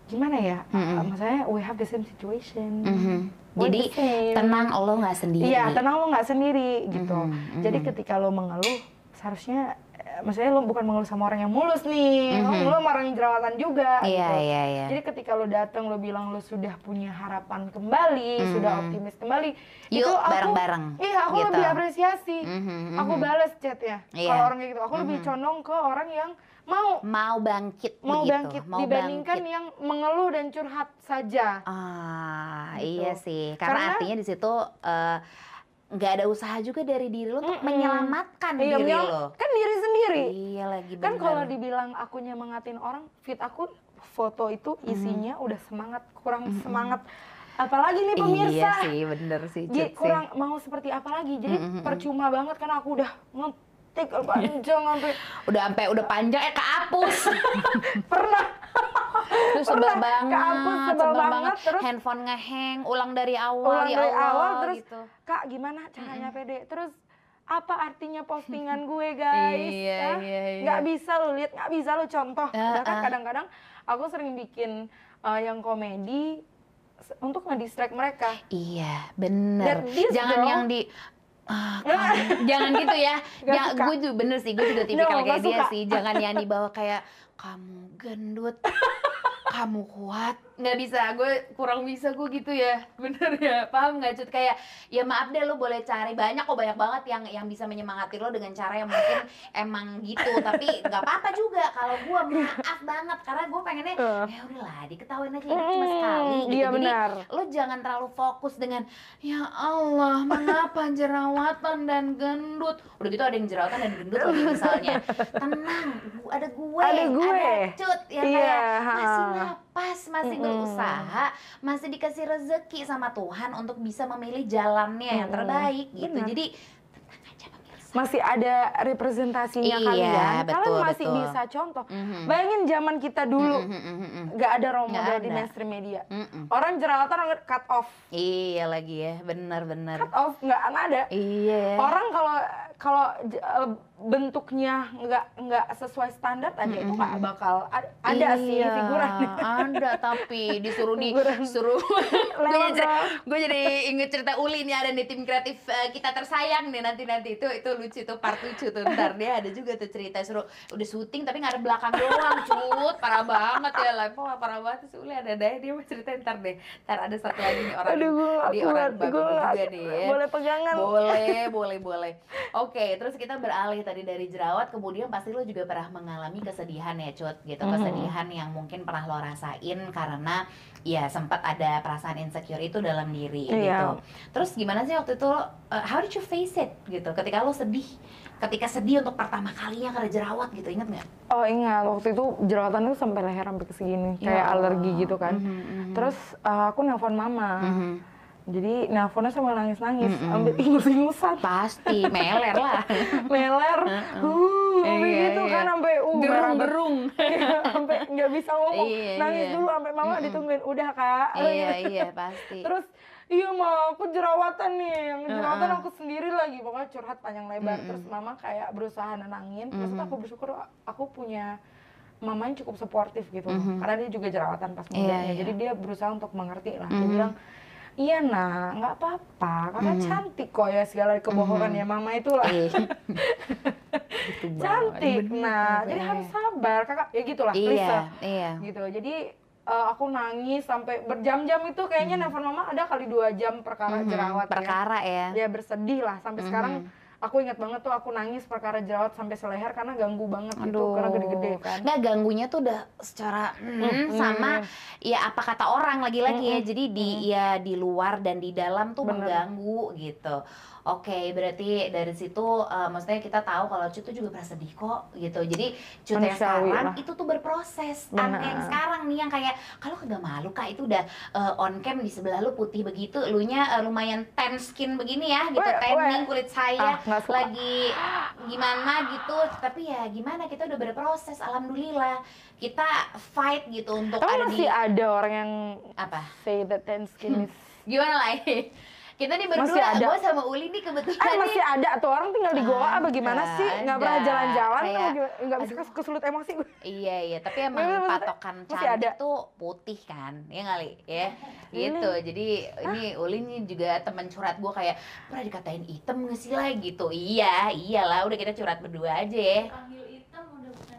gimana ya? Mm-mm. Uh, maksudnya we have the same situation. Mhm. We're jadi same. tenang lo nggak sendiri Iya, tenang lo nggak sendiri gitu. Mhm, Jadi mhm. ketika lo mengeluh, seharusnya, eh, maksudnya lo bukan mengeluh sama orang yang mulus nih, lo Mhm. mengeluh sama orang yang jerawatan juga. iya gitu. iya iya Jadi ketika lo datang, lo bilang lo sudah punya harapan kembali, Mhm. sudah optimis kembali, Yuk, itu aku, bareng-bareng, Iya, aku gitu. lebih apresiasi. Mhm, Aku mhm. balas chatnya. Iya. Kalau orang kayak gitu, aku lebih Mhm. condong ke orang yang mau mau bangkit mau begitu bangkit mau dibandingkan bangkit. yang mengeluh dan curhat saja. ah Gitu. iya sih karena, Karena- artinya di situ eh, nggak ada usaha juga dari diri lo untuk Mm-mm. menyelamatkan Iya, diri lo kan diri sendiri. iya lagi Kan bener. kalau dibilang aku nyemangatin orang, fit aku foto itu isinya udah semangat, kurang semangat. Apalagi nih pemirsa. Iya sih, bener sih, Cut, kurang mau seperti apa lagi? Jadi Mhm, mhm. percuma banget karena aku udah ngetik panjang sampai. Udah sampai udah panjang eh kehapus. pernah Terus sebel Pernah, banget, kehapus, sebel banget, terus- handphone ngeheng, ulang dari awal ulang ya dari Allah awal terus gitu. kak gimana caranya pede terus apa artinya postingan gue guys Iya, Hah? iya, iya. nggak bisa lo lihat nggak bisa lo contoh bahkan ah. kadang-kadang aku sering bikin uh, yang komedi untuk ngedistract mereka Iya, bener. Jangan girl- yang di Ah, kamu- jangan gitu ya. Ya, gue juga bener sih, gue juga tipikal No, kayak dia suka. sih. Jangan yang dibawa kayak kamu gendut, kamu kuat. Nggak bisa, gue kurang bisa gue gitu ya. Bener ya, paham nggak Cut? Kayak ya maaf deh lo boleh cari banyak kok banyak banget yang yang bisa menyemangati lo dengan cara yang mungkin emang gitu. Tapi nggak apa-apa juga kalau gue maaf banget karena gue pengennya Eh. ya udahlah diketawain aja hidup cuma Mm, sekali gitu. iya Jadi benar. lo jangan terlalu fokus dengan ya Allah mengapa jerawatan dan gendut udah gitu ada yang jerawatan dan gendut lagi misalnya tenang ada gue Ada gue. cut ya Iya, kayak masih. Napas masih Mm-mm. berusaha masih dikasih rezeki sama Tuhan untuk bisa memilih jalannya yang Mm-mm. terbaik gitu Benar. jadi masih ada representasinya Iya, kalian betul, kalian masih betul. bisa contoh Mhm. bayangin zaman kita dulu Mhm, mhm, mhm. nggak ada role model di mainstream media Mhm. orang jerawatan orang cut off iya lagi ya benar-benar cut off nggak ada iya orang kalau kalau eh, bentuknya nggak nggak sesuai standar aja itu nggak bakal ada, ada sih Iya, figuran. ada tapi disuruh di Figuran. suruh gue jadi, inget cerita Uli nih ada di tim kreatif eh, kita tersayang nih nanti nanti itu itu lucu tuh part lucu tuh. Ntar dia ada juga tuh cerita suruh udah syuting tapi nggak ada belakang doang cut. Parah banget ya lah. Wah, parah banget si Uli. Ada deh dia mau cerita ntar deh. Ntar ada satu lagi nih orang aduh gue nggak di orang bagus juga nih ya. boleh pegangan. Boleh boleh boleh. Oke terus kita beralih tadi dari jerawat kemudian pasti lo juga pernah mengalami kesedihan ya cut gitu Mhm. kesedihan yang mungkin pernah lo rasain karena ya sempat ada perasaan insecure itu dalam diri Iya. gitu terus gimana sih waktu itu uh, how did you face it gitu ketika lo sedih ketika sedih untuk pertama kalinya karena jerawat gitu inget nggak oh ingat waktu itu jerawatan tuh sampai leher sampai ke segini Ya kayak Allah. alergi gitu kan Mhm, mhm. terus uh, aku nelpon mama Mhm. Jadi nelponnya sambil nangis nangis Mhm. ambil ingus-ingusan pasti meler lah meler uh, sampai Iya, gitu iya. kan sampai uh gerung-gerung Iya, sampai nggak bisa ngomong Iya, nangis iya. dulu sampai mama Mm-mm. ditungguin udah kak iya iya pasti terus iya ma aku jerawatan nih yang jerawatan Heeh. aku sendiri lagi pokoknya curhat panjang lebar Mm-mm. terus mama kayak berusaha nenangin terus Mhm. aku bersyukur aku punya mama yang cukup suportif gitu Mhm. karena dia juga jerawatan pas mudanya iya. jadi dia berusaha untuk mengerti lah dia Mhm. bilang iya nah nggak apa-apa kakak Mhm. cantik kok ya segala kebohongan ya mama itulah Eh. Gitu banget. cantik Bener, nah jadi eh. harus sabar kakak ya gitulah iya Lisa iya gitu jadi eh, aku nangis sampai berjam-jam itu kayaknya nelfon mama ada kali dua jam perkara Mhm, jerawat ya. perkara ya ya bersedih lah sampai Mhm. sekarang aku ingat banget tuh aku nangis perkara jerawat sampai seleher karena ganggu banget gitu Aduh, karena gede-gede kan Nggak ganggunya tuh udah secara mm, sama ya apa kata orang lagi-lagi ya. Mm-mm. Jadi di ya di luar dan di dalam tuh Bener. mengganggu gitu. Oke, berarti dari situ eh, maksudnya kita tahu kalau Cut tuh juga pernah sedih kok gitu. Jadi Cut yang sekarang lah. itu tuh berproses. Anke yang sekarang nih yang kayak kalau kagak malu Kak itu udah eh, on cam di sebelah lu putih begitu, elunya eh, lumayan tan skin begini ya gitu, tanning kulit saya Ah, lagi gimana gitu. Tapi ya gimana kita udah berproses alhamdulillah. Kita fight gitu untuk tapi ada di masih ada orang yang apa? say that tan skin is gimana lah kita nih Masih berdua ada. gue sama Uli nih kebetulan eh masih nih ada tuh orang tinggal di goa apa gimana Ada, sih? Nggak pernah jalan-jalan nggak bisa kes- kesulut emosi gue iya iya tapi emang Maksudnya- patokan masih cantik ada. tuh putih kan ya kali ya gitu. Jadi ini Uli nih juga teman curhat gue kayak pernah dikatain hitam nggak sih lah gitu. Iya iyalah udah kita curhat berdua aja ya.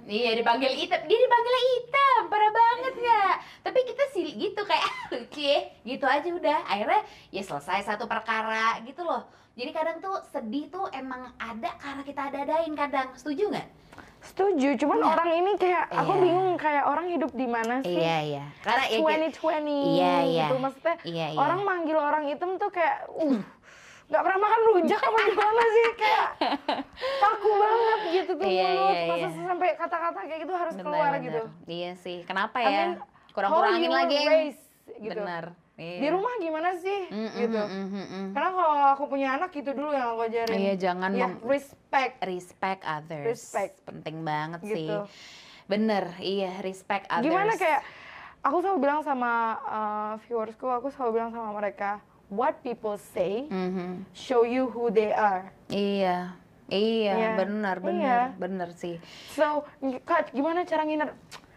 Iya dipanggil hitam, dia dipanggil hitam, parah banget nggak? Tapi kita sih gitu kayak lucu ya, gitu aja udah. Akhirnya ya selesai satu perkara gitu loh. Jadi kadang tuh sedih tuh emang ada karena kita ada-adain kadang, setuju nggak? setuju cuman Iya. orang ini kayak aku Iya. bingung kayak orang hidup di mana sih Iya iya. Karena ya, 2020 Iya, iya. gitu maksudnya iya orang manggil orang hitam tuh kayak uh nggak pernah makan rujak apa gimana sih kayak kaku banget gitu tuh Iya, mulut iya, masa iya. sampai kata-kata kayak gitu harus Benar, keluar benar. gitu Iya sih. Kenapa I ya? mean, Kurang-kurangin lagi. raised, gitu Benar. Iya. di rumah gimana sih Mm, mm, gitu mm, mm, mm. karena kalau aku punya anak gitu dulu yang aku ajarin Iya jangan ya respect respect others. Respect. Penting banget sih. gitu Bener, iya respect others. gimana kayak aku selalu bilang sama uh, viewersku aku selalu bilang sama mereka what people say Mhm. show you who they are Iya, iya, Iya. benar, benar, Iya. benar sih. So, Kak, gimana cara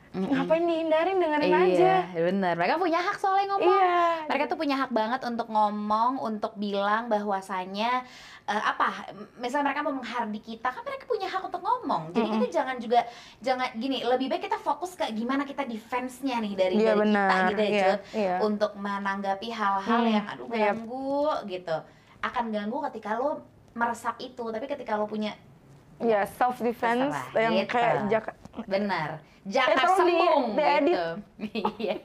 ngindar? Ngapain dihindarin dengerin iya, aja? benar. Mereka punya hak soalnya ngomong. Iya. Mereka tuh punya hak banget untuk ngomong, untuk bilang bahwasanya eh, apa? Misalnya mereka mau menghardik kita, kan mereka punya hak untuk ngomong. Jadi kita jangan juga jangan gini. Lebih baik kita fokus ke gimana kita defense-nya nih dari, Iya, dari benar. kita gitu ya, Iya, iya. untuk menanggapi hal-hal Hmm, yang aduh iya. ganggu gitu. Akan ganggu ketika lo meresap itu, tapi ketika lo punya Ya, self defense yang gitu. kayak jaka, Benar. Jaka Eh, tolong di- sembung diedit. gitu. Iya.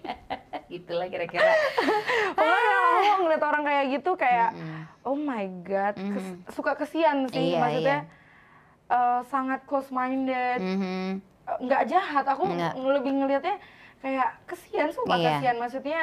Gitulah kira-kira. Pokoknya aku ngeliat orang kayak gitu kayak, oh my god, kes- Mhm. suka kesian sih. Iya, Maksudnya eh, sangat close minded, Mhm. nggak jahat. Aku Nggak. ng- lebih ngelihatnya kayak kesian, sumpah Iya. kesian. Maksudnya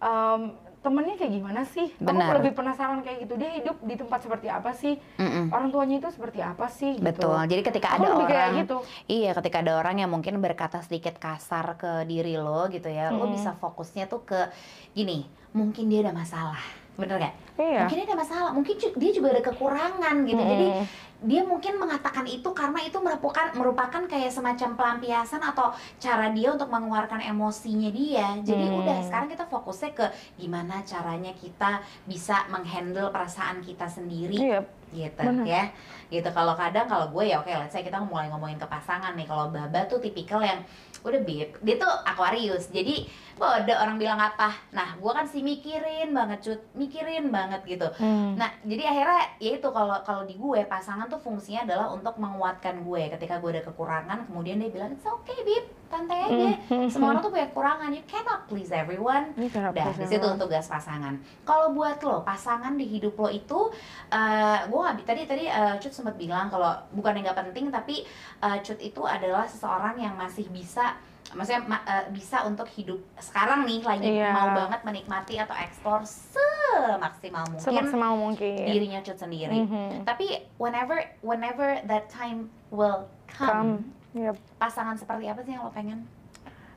em, temennya kayak gimana sih? Benar. Aku lebih penasaran kayak gitu. Dia hidup di tempat seperti apa sih? Mm-mm. Orang tuanya itu seperti apa sih? gitu. Betul. Jadi ketika Aku ada lebih kayak orang gitu. Iya, ketika ada orang yang mungkin berkata sedikit kasar ke diri lo gitu ya, lo Mm. bisa fokusnya tuh ke gini, mungkin dia ada masalah. Bener gak? Iya. Mungkin ada masalah, mungkin dia juga ada kekurangan gitu. Jadi dia mungkin mengatakan itu karena itu merupakan merupakan kayak semacam pelampiasan atau cara dia untuk mengeluarkan emosinya dia. Jadi Hmm. udah sekarang kita fokusnya ke gimana caranya kita bisa menghandle perasaan kita sendiri Iya. Gitu Benar. ya. Gitu kalau kadang kalau gue ya oke let's say kita mulai ngomongin ke pasangan nih. Kalau Baba tuh tipikal yang udah bib, dia tuh Aquarius. Jadi bodoh orang bilang apa. Nah, gue kan sih mikirin banget cut, mikirin banget gitu. Hmm. Nah, jadi akhirnya ya itu kalau kalau di gue pasangan tuh fungsinya adalah untuk menguatkan gue ketika gue ada kekurangan, kemudian dia bilang it's okay, bib, santai aja. Hmm. Semua orang tuh punya kekurangan, you cannot please everyone. Kenapa Udah, di situ tugas pasangan. Kalau buat lo, pasangan di hidup lo itu, eh gue nggak tadi tadi eh, Cut sempat bilang kalau bukan yang nggak penting, tapi eh, Cut itu adalah seseorang yang masih bisa, maksudnya ma- eh, bisa untuk hidup sekarang nih lagi Iya. mau banget menikmati atau eksplor semaksimal mungkin Semaksimal mungkin. dirinya Cut sendiri. Mhm. Tapi whenever whenever that time will come, Come. Yep. pasangan seperti apa sih yang lo pengen?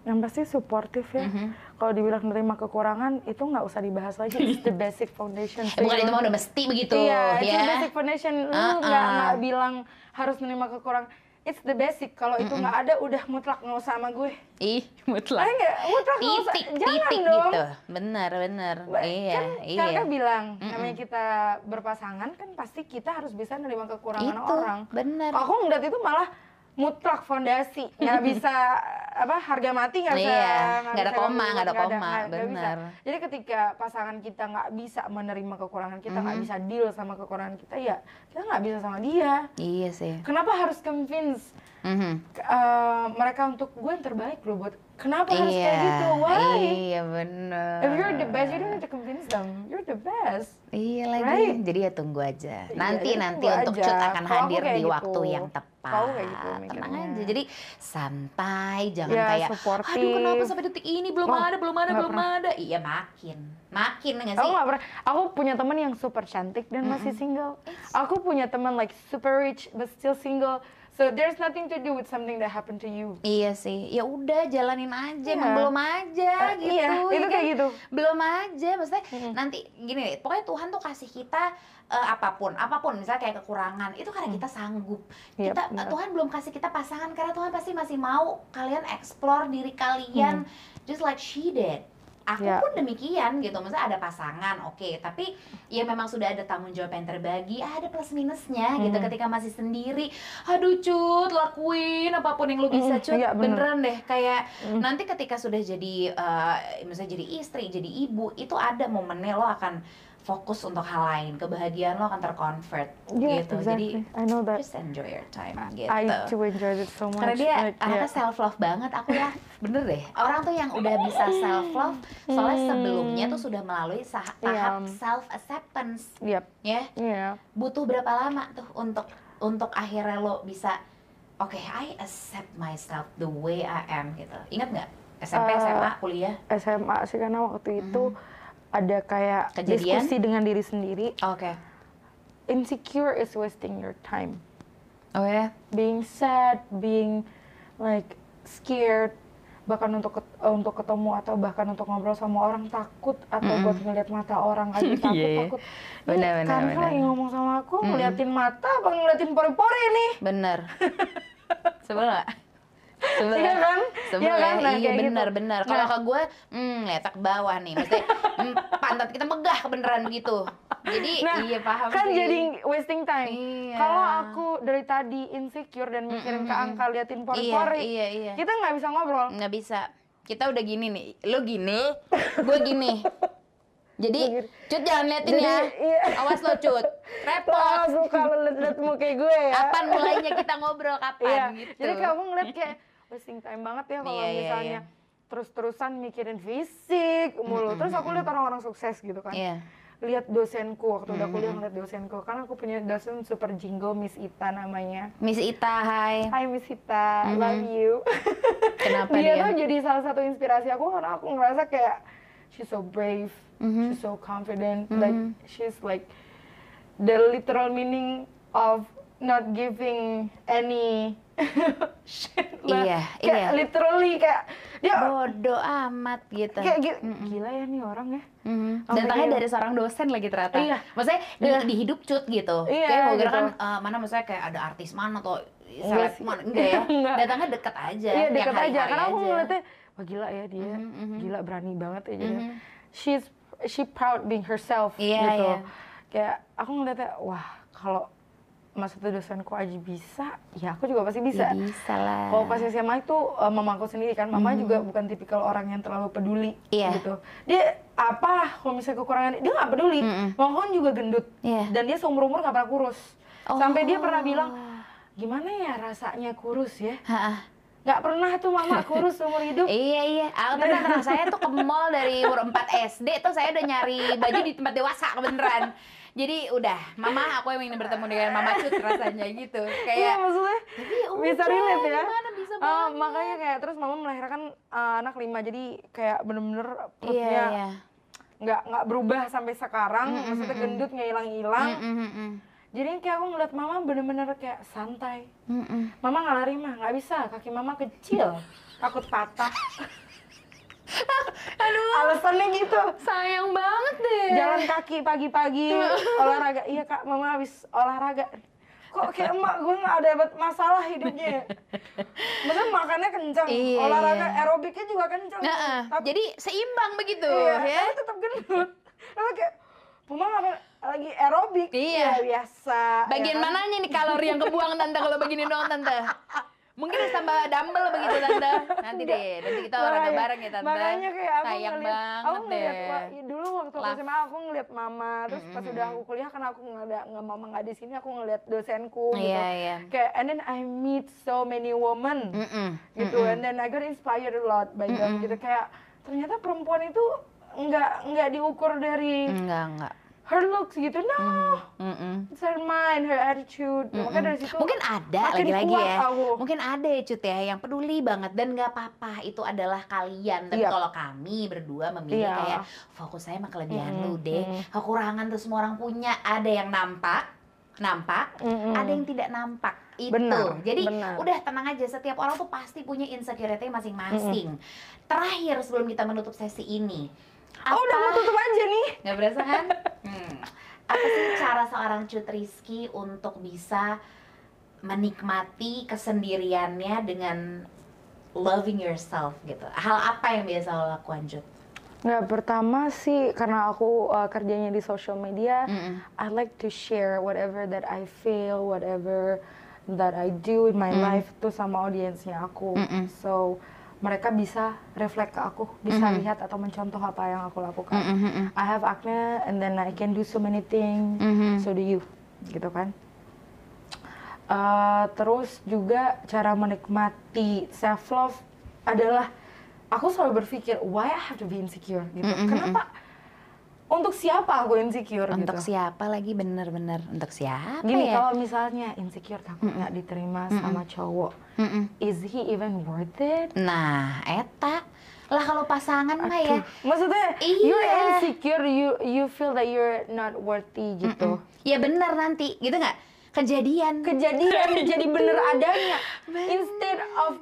Yang pasti suportif ya. Mhm. Kalau dibilang nerima kekurangan itu nggak usah dibahas lagi. It's the basic foundation. Eh, bukan itu mah udah mesti begitu Iya, it's ya. the basic foundation. Lu Uh-uh. nggak nggak bilang harus menerima kekurangan. It's the basic. Kalau itu nggak ada, udah mutlak nggak usah sama gue. Ih, mutlak. Ayo nggak, mutlak nggak usah. Titik, Jangan titik dong. gitu. Benar, benar. Ba- Iya, kan iya. kakak bilang Mm-mm. namanya kita berpasangan kan pasti kita harus bisa menerima kekurangan Itu, orang. benar. Kalau aku ngeliat itu malah mutlak fondasi, nggak bisa apa harga mati nggak bisa. Iya, nggak ada koma, nggak ada koma, benar. Jadi ketika pasangan kita nggak bisa menerima kekurangan kita, nggak Mhm. bisa deal sama kekurangan kita, ya kita nggak bisa sama dia. Iya sih. Kenapa harus convince Mhm. uh, mereka untuk gue yang terbaik loh buat kenapa harus Iya, kayak gitu? Why? iya benar. If you're the best, you don't have to convince them. You're the best. Iya lagi. Right? Jadi ya tunggu aja. Nanti jadi nanti untuk aja. cut akan aku hadir di gitu. waktu yang tepat. Kalau kayak gitu Tenang aja. Jadi santai, jangan Ya, kayak supportive. aduh kenapa sampai detik ini belum Oh, ada, belum ada, belum pernah. ada. Iya makin. Makin Aku sih? nggak pernah. Aku punya teman yang super cantik dan masih single. Aku punya teman like super rich but still single. So there's nothing to do with something that happened to you. Iya sih, ya udah jalanin aja, emang Iya. belum aja Eh, gitu. iya, ya itu kayak kan? gitu. Belum aja, maksudnya Mm-mm. nanti gini deh, pokoknya Tuhan tuh kasih kita eh, apa pun, apa pun, misalnya kayak kekurangan, itu karena kita sanggup. Iya, Kita benar. Tuhan belum kasih kita pasangan karena Tuhan pasti masih mau kalian explore diri kalian, just like she did. Aku Iya. pun demikian gitu, maksudnya ada pasangan, oke, tapi ya memang sudah ada tanggung jawab yang terbagi, ada plus minusnya gitu Mhm. ketika masih sendiri. Aduh cut, lakuin apa pun yang lu bisa Mhm, cut, iya, bener. beneran deh kayak Mhm. nanti ketika sudah jadi eh, misalnya jadi istri, jadi ibu, itu ada momennya lo akan fokus untuk hal lain, kebahagiaan lo akan terconvert Yeah, gitu. exactly. Jadi I know that. just enjoy your time gitu. I too enjoyed it so much. Karena dia Like, anaknya yeah. self love banget, aku ya bener deh. Orang tuh yang udah bisa self love, soalnya Hmm. sebelumnya tuh sudah melalui tahap Iya. self acceptance, Yep. ya. Yeah. Butuh berapa lama tuh untuk untuk akhirnya lo bisa, oke, I accept myself the way I am gitu. Ingat nggak? SMP, Eh, SMA, kuliah? SMA sih karena waktu itu ada kayak Hmm. Kejadian? diskusi dengan diri sendiri. Oke. Insecure is wasting your time. Oh ya? being sad, being like scared, bahkan untuk eh, untuk ketemu atau bahkan untuk ngobrol sama orang takut atau Mm-mm. buat ngeliat mata orang aja takut Iya, iya. takut. Benar, benar, benar. lagi ngomong sama aku Mm-mm. ngeliatin mata apa ngeliatin pori-pori nih? Bener. Sebel Sebel Iya ya? kan? Sebel Iya ya? kan? Nah, iya kayak gitu. bener. Kalau Nah. ke gue, hmm, letak ke bawah nih. Maksudnya hmm, pantat kita megah kebeneran begitu. Jadi Nah, iya paham kan sih. jadi wasting time. Iya. Kalau aku dari tadi insecure dan mikirin ke Mm-mm. angka liatin iya pori-pori, iya iya. kita nggak bisa ngobrol. Nggak bisa. Kita udah gini nih. Lo gini, gue gini. Jadi, cut jangan liatin Jadi, ya. iya. Awas lo cut. Repot. Aku kalau liat muka gue ya. Kapan mulainya kita ngobrol kapan Iya, gitu. jadi kamu ngeliat kayak wasting time banget ya kalau Iya, iya, misalnya iya. terus-terusan mikirin fisik mulu. Terus aku lihat orang-orang sukses gitu kan. Iya. Lihat dosenku waktu udah kuliah ngeliat dosenku. Karena aku punya dosen super jingle Miss Ita namanya. Miss Ita, hai. Hai Miss Ita, I love you. Kenapa dia, dia? tuh jadi salah satu inspirasi aku karena aku ngerasa kayak she's so brave, Mhm. she's so confident, like she's like the literal meaning of not giving any shit lah. Iya, kayak iya. literally kayak dia Bodoh amat gitu. kayak gi- gila ya nih orang ya Mhm. Sampai Datangnya dari seorang dosen lagi ternyata. Iya. Maksudnya di, Iya. di hidup cut gitu. Iya, Kayak kira gitu. kan eh, mana maksudnya kayak ada artis mana atau seleb mana enggak ya. Enggak. Datangnya deket aja. iya dekat aja karena aku ngeliatnya wah gila ya dia Mhm, mhm. gila berani banget ya jadi Mhm. she's she proud being herself Iya, gitu iya. kayak aku ngeliatnya wah kalau maksudnya dosenku aja bisa ya aku juga pasti bisa Ya, bisa lah. Kalau pas SMA itu uh, mamaku sendiri kan, mama juga bukan tipikal orang yang terlalu peduli Iya. gitu. Dia apa kalau misalnya kekurangan dia nggak peduli. Mama kan juga gendut Iya. dan dia seumur umur nggak pernah kurus. Oh. Sampai dia pernah bilang gimana ya rasanya kurus ya? Ha-ha. Nggak pernah tuh mama kurus seumur hidup. Iya iya, ah, tenang tenang. Saya tuh ke mall dari umur 4 SD tuh saya udah nyari baju di tempat dewasa kebeneran. Jadi udah, mama aku yang ingin bertemu dengan mama Cut rasanya gitu. Iya Kayak maksudnya tapi bisa udah, relate ya. Gimana bisa banget. makanya kayak terus mama melahirkan uh, anak lima jadi kayak bener-bener Iya perutnya iya. nggak nggak berubah sampai sekarang Mm, mm, maksudnya gendut nggak hilang-hilang Mm, mm, mm, jadi kayak aku ngeliat mama bener-bener kayak santai. Mm, mm. mama nggak lari mah. Nggak bisa. Kaki mama kecil. Takut patah. Aduh, alasannya gitu. Sayang banget deh. jalan kaki pagi-pagi olahraga. Iya kak. Mama habis olahraga. Kok kayak emak gue nggak ada masalah hidupnya? Maksudnya makannya kenceng Iya, olahraga iya. aerobiknya juga kenceng. Nah, tapi jadi seimbang begitu iya, ya. tapi tetap gendut. Lalu kayak Mama ngapain lagi aerobik Iya. ya biasa Bagian ya kan? mananya nih kalori yang kebuang tante kalau begini doang tante? Mungkin harus tambah dumbbell begitu tante. Nanti deh, nanti kita olahraga Makanya- bareng ya tante. Makanya kayak aku Sayang ngeliat, banget aku ngeliat, deh. wah, dulu waktu aku. SMA aku ngeliat mama, terus pas udah aku kuliah karena aku nggak ada nggak mama nggak di sini, aku ngeliat dosenku gitu. Iya, iya. Kayak and then I meet so many women Mm-mm. gitu, and then I got inspired a lot by them gitu. Kayak ternyata perempuan itu nggak nggak diukur dari Enggak, enggak. Her looks gitu, no. Mm-mm. It's her mind, her attitude. Makanya dari situ Mungkin ada lagi-lagi kuat ya. aku. Mungkin ada ya cut ya yang peduli banget dan nggak apa-apa itu adalah kalian. Tapi Iya. kalau kami berdua memilih Iya. kayak fokus saya sama kelebihan Mm, lu deh. mm. Kekurangan tuh semua orang punya. Ada yang nampak, nampak, Mm-mm. ada yang tidak nampak. Itu. Benar, Jadi benar. udah tenang aja. Setiap orang tuh pasti punya insecurity masing-masing. Terakhir sebelum kita menutup sesi ini. Oh udah mau tutup aja nih. Nggak berasa kan? Hmm. Apa sih cara seorang Cut Rizky untuk bisa menikmati kesendiriannya dengan loving yourself gitu? Hal apa yang biasa lo lakukan Cut? Nggak, pertama sih karena aku uh, kerjanya di social media, Mm-mm. I like to share whatever that I feel, whatever that I do in my life tuh sama audiensnya aku. Mm-mm. So mereka bisa reflect ke aku, bisa lihat atau mencontoh apa yang aku lakukan. Mm-mm. I have acne and then I can do so many things, Mhm. so do you, gitu kan. Uh, terus juga cara menikmati self love adalah aku selalu berpikir why I have to be insecure gitu. Mm-mm. Kenapa? Untuk siapa aku insecure Untuk gitu? siapa lagi bener-bener? Untuk siapa Gini ya? kalau misalnya insecure takut nggak diterima sama cowok, Mm-mm. is he even worth it? Nah, eta lah kalau pasangan mah ya. Aduh, Maksudnya Iya. you're insecure, you you feel that you're not worthy gitu. Ya bener nanti, gitu nggak? Kejadian. Kejadian jadi bener adanya. Instead of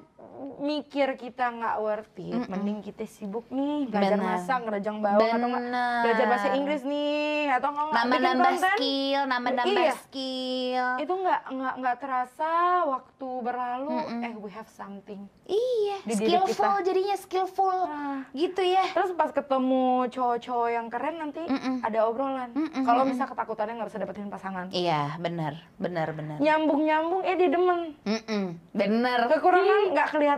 mikir kita nggak worthy, mending kita sibuk nih belajar Bener. masak, ngerajang bawang atau nggak Bener. belajar bahasa Inggris nih atau nggak Nambah-nambah skill, nambah-nambah Iya. skill. Itu nggak nggak nggak terasa waktu berlalu, eh we have something. Iya, Di skillful kita. jadinya skillful. Ah. Gitu ya. Terus pas ketemu cowok-cowok yang keren nanti Mm-mm. ada obrolan. Mm-mm, Kalau misal ketakutannya nggak bisa dapetin pasangan, Iya, benar, benar, benar. nyambung-nyambung eh dia demen. Mm-mm, bener. Kekurangan nggak kelihatan.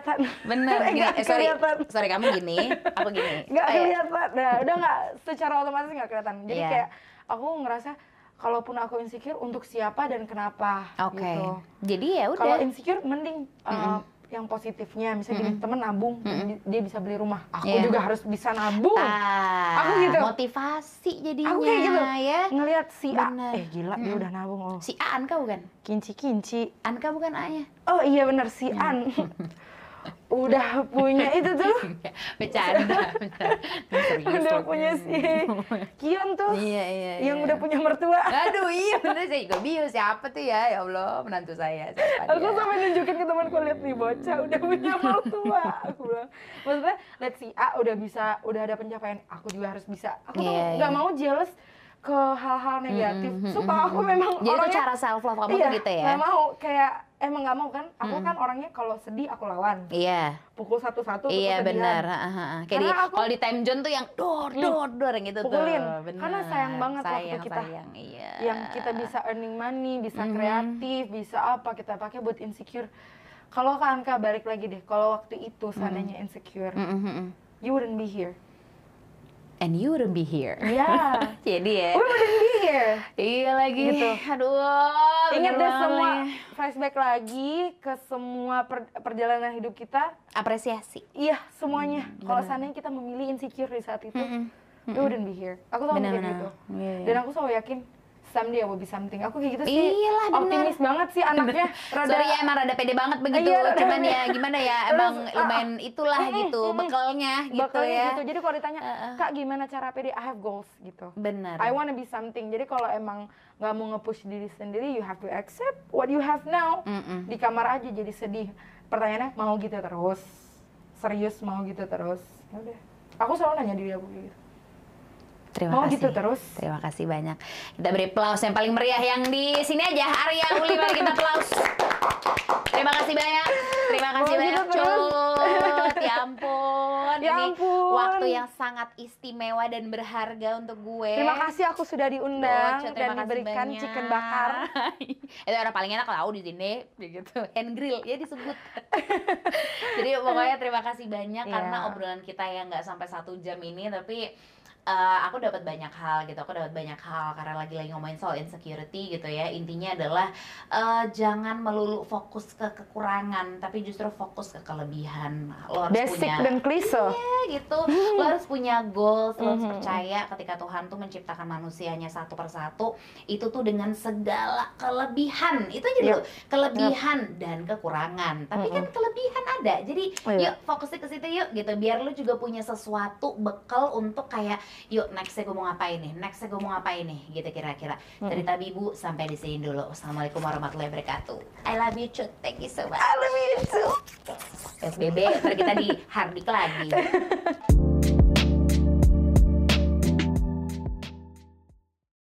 Bener. Eh, eh, sorry, kelihatan. sorry kamu gini, aku gini. nggak Oh, iya. kelihatan nah, udah nggak secara otomatis nggak kelihatan jadi Iya. kayak aku ngerasa kalaupun aku insecure untuk siapa dan kenapa Oke. gitu Jadi ya kalau udah. insecure mending uh, yang positifnya misalnya gini temen nabung di- dia bisa beli rumah aku Iya. juga harus bisa nabung Ah, Aku gitu. motivasi jadinya aku kayak gitu ya. ngelihat si A Bener. eh gila dia udah nabung oh Si An kah bukan? kinci kinci An kah bukan A-nya? oh iya bener si An udah punya itu tuh. Bercanda, udah punya si Kion tuh Iya, iya, yang iya. udah punya mertua. Aduh iya bener saya juga bingung siapa tuh ya? Ya Allah menantu saya siapa aku dia? sampai nunjukin ke temanku lihat nih bocah udah punya mertua. Aku bilang maksudnya let's see A udah bisa udah ada pencapaian aku juga harus bisa. Aku tuh Iya, nggak iya. mau jealous ke hal-hal negatif. Mm, mm, sumpah mm, aku mm. memang Jadi itu orangnya cara self love kamu iya, tuh gitu ya? nggak mau kayak emang nggak mau kan aku kan orangnya kalau sedih aku lawan Iya pukul satu-satu tuh Iya kesedihan. benar, kayak di, Karena aku- kalau di time zone tuh yang dor dor dor yang gitu Pukulin. tuh. Bener. Karena sayang banget waktu sayang, kita. Sayang, iya. yang kita bisa earning money, bisa Mhm. kreatif, bisa apa kita pakai buat insecure. Kalau Kak Anka balik lagi deh, kalau waktu itu seandainya insecure, Mm, mm, mm, mm. you wouldn't be here. And you wouldn't be here. Iya. Jadi ya. We wouldn't be here. Iya lagi. Gitu. Aduh. Ingat deh semua flashback lagi ke semua per- perjalanan hidup kita. apresiasi. Iya, semuanya. Kalau benar. seandainya kita memilih insecure di saat itu, Mm-mm. we wouldn't be here. Aku selalu mikir gitu. Iya, iya. Dan aku selalu yakin someday I will be something. Aku kayak gitu sih. Iyalah. Optimis banget sih anaknya. Rada Sorry ya emang rada pede banget begitu. Iya, rada Cuman ya gimana ya Terus, emang ah, lumayan itulah mm, gitu mm, bekalnya gitu Bakalnya ya. gitu. Jadi kalau ditanya, Heeh. Kak gimana cara pede? I have goals gitu. Benar. I wanna be something. Jadi kalau emang nggak mau nge-push diri sendiri, you have to accept what you have now. Mm-mm. Di kamar aja jadi sedih. Pertanyaannya mau gitu terus? Serius mau gitu terus? Ya udah. Aku selalu nanya diri aku kayak gitu. Terima Mau kasih. gitu terus? Terima kasih banyak. Kita beri aplaus yang paling meriah yang di sini aja. Arya Uli mari kita aplaus. Terima kasih banyak. Terima kasih Mau banyak gitu? Cut. Ya ampun. Ya Ini ampun. waktu yang sangat istimewa dan berharga untuk gue. Terima kasih aku sudah diundang Doce, dan diberikan banyak. chicken bakar. itu orang paling enak tahu di sini begitu hand grill ya disebut jadi pokoknya terima kasih banyak Iya. karena obrolan kita yang nggak sampai satu jam ini tapi eh, aku dapat banyak hal gitu aku dapat banyak hal karena lagi-lagi ngomongin soal insecurity gitu ya. Intinya adalah eh, jangan melulu fokus ke kekurangan tapi justru fokus ke kelebihan. Lo harus Basic punya dan klise. Iya, gitu. Lo harus punya goals lo harus Mhm. percaya ketika Tuhan tuh menciptakan manusianya satu persatu itu tuh dengan segala kelebihan. Itu aja dulu. Kelebihan dan kekurangan. Tapi kan kelebihan ada. Jadi Iya. yuk fokusnya ke situ yuk gitu. Biar lo juga punya sesuatu bekal untuk kayak yuk nextnya gue mau ngapain nih? Nextnya gue mau ngapain nih? Gitu kira-kira. Cerita bibu sampai di sini dulu. Wassalamualaikum warahmatullahi wabarakatuh. I love you cut. Thank you so much. I love you too. PSBB ntar kita di hardik lagi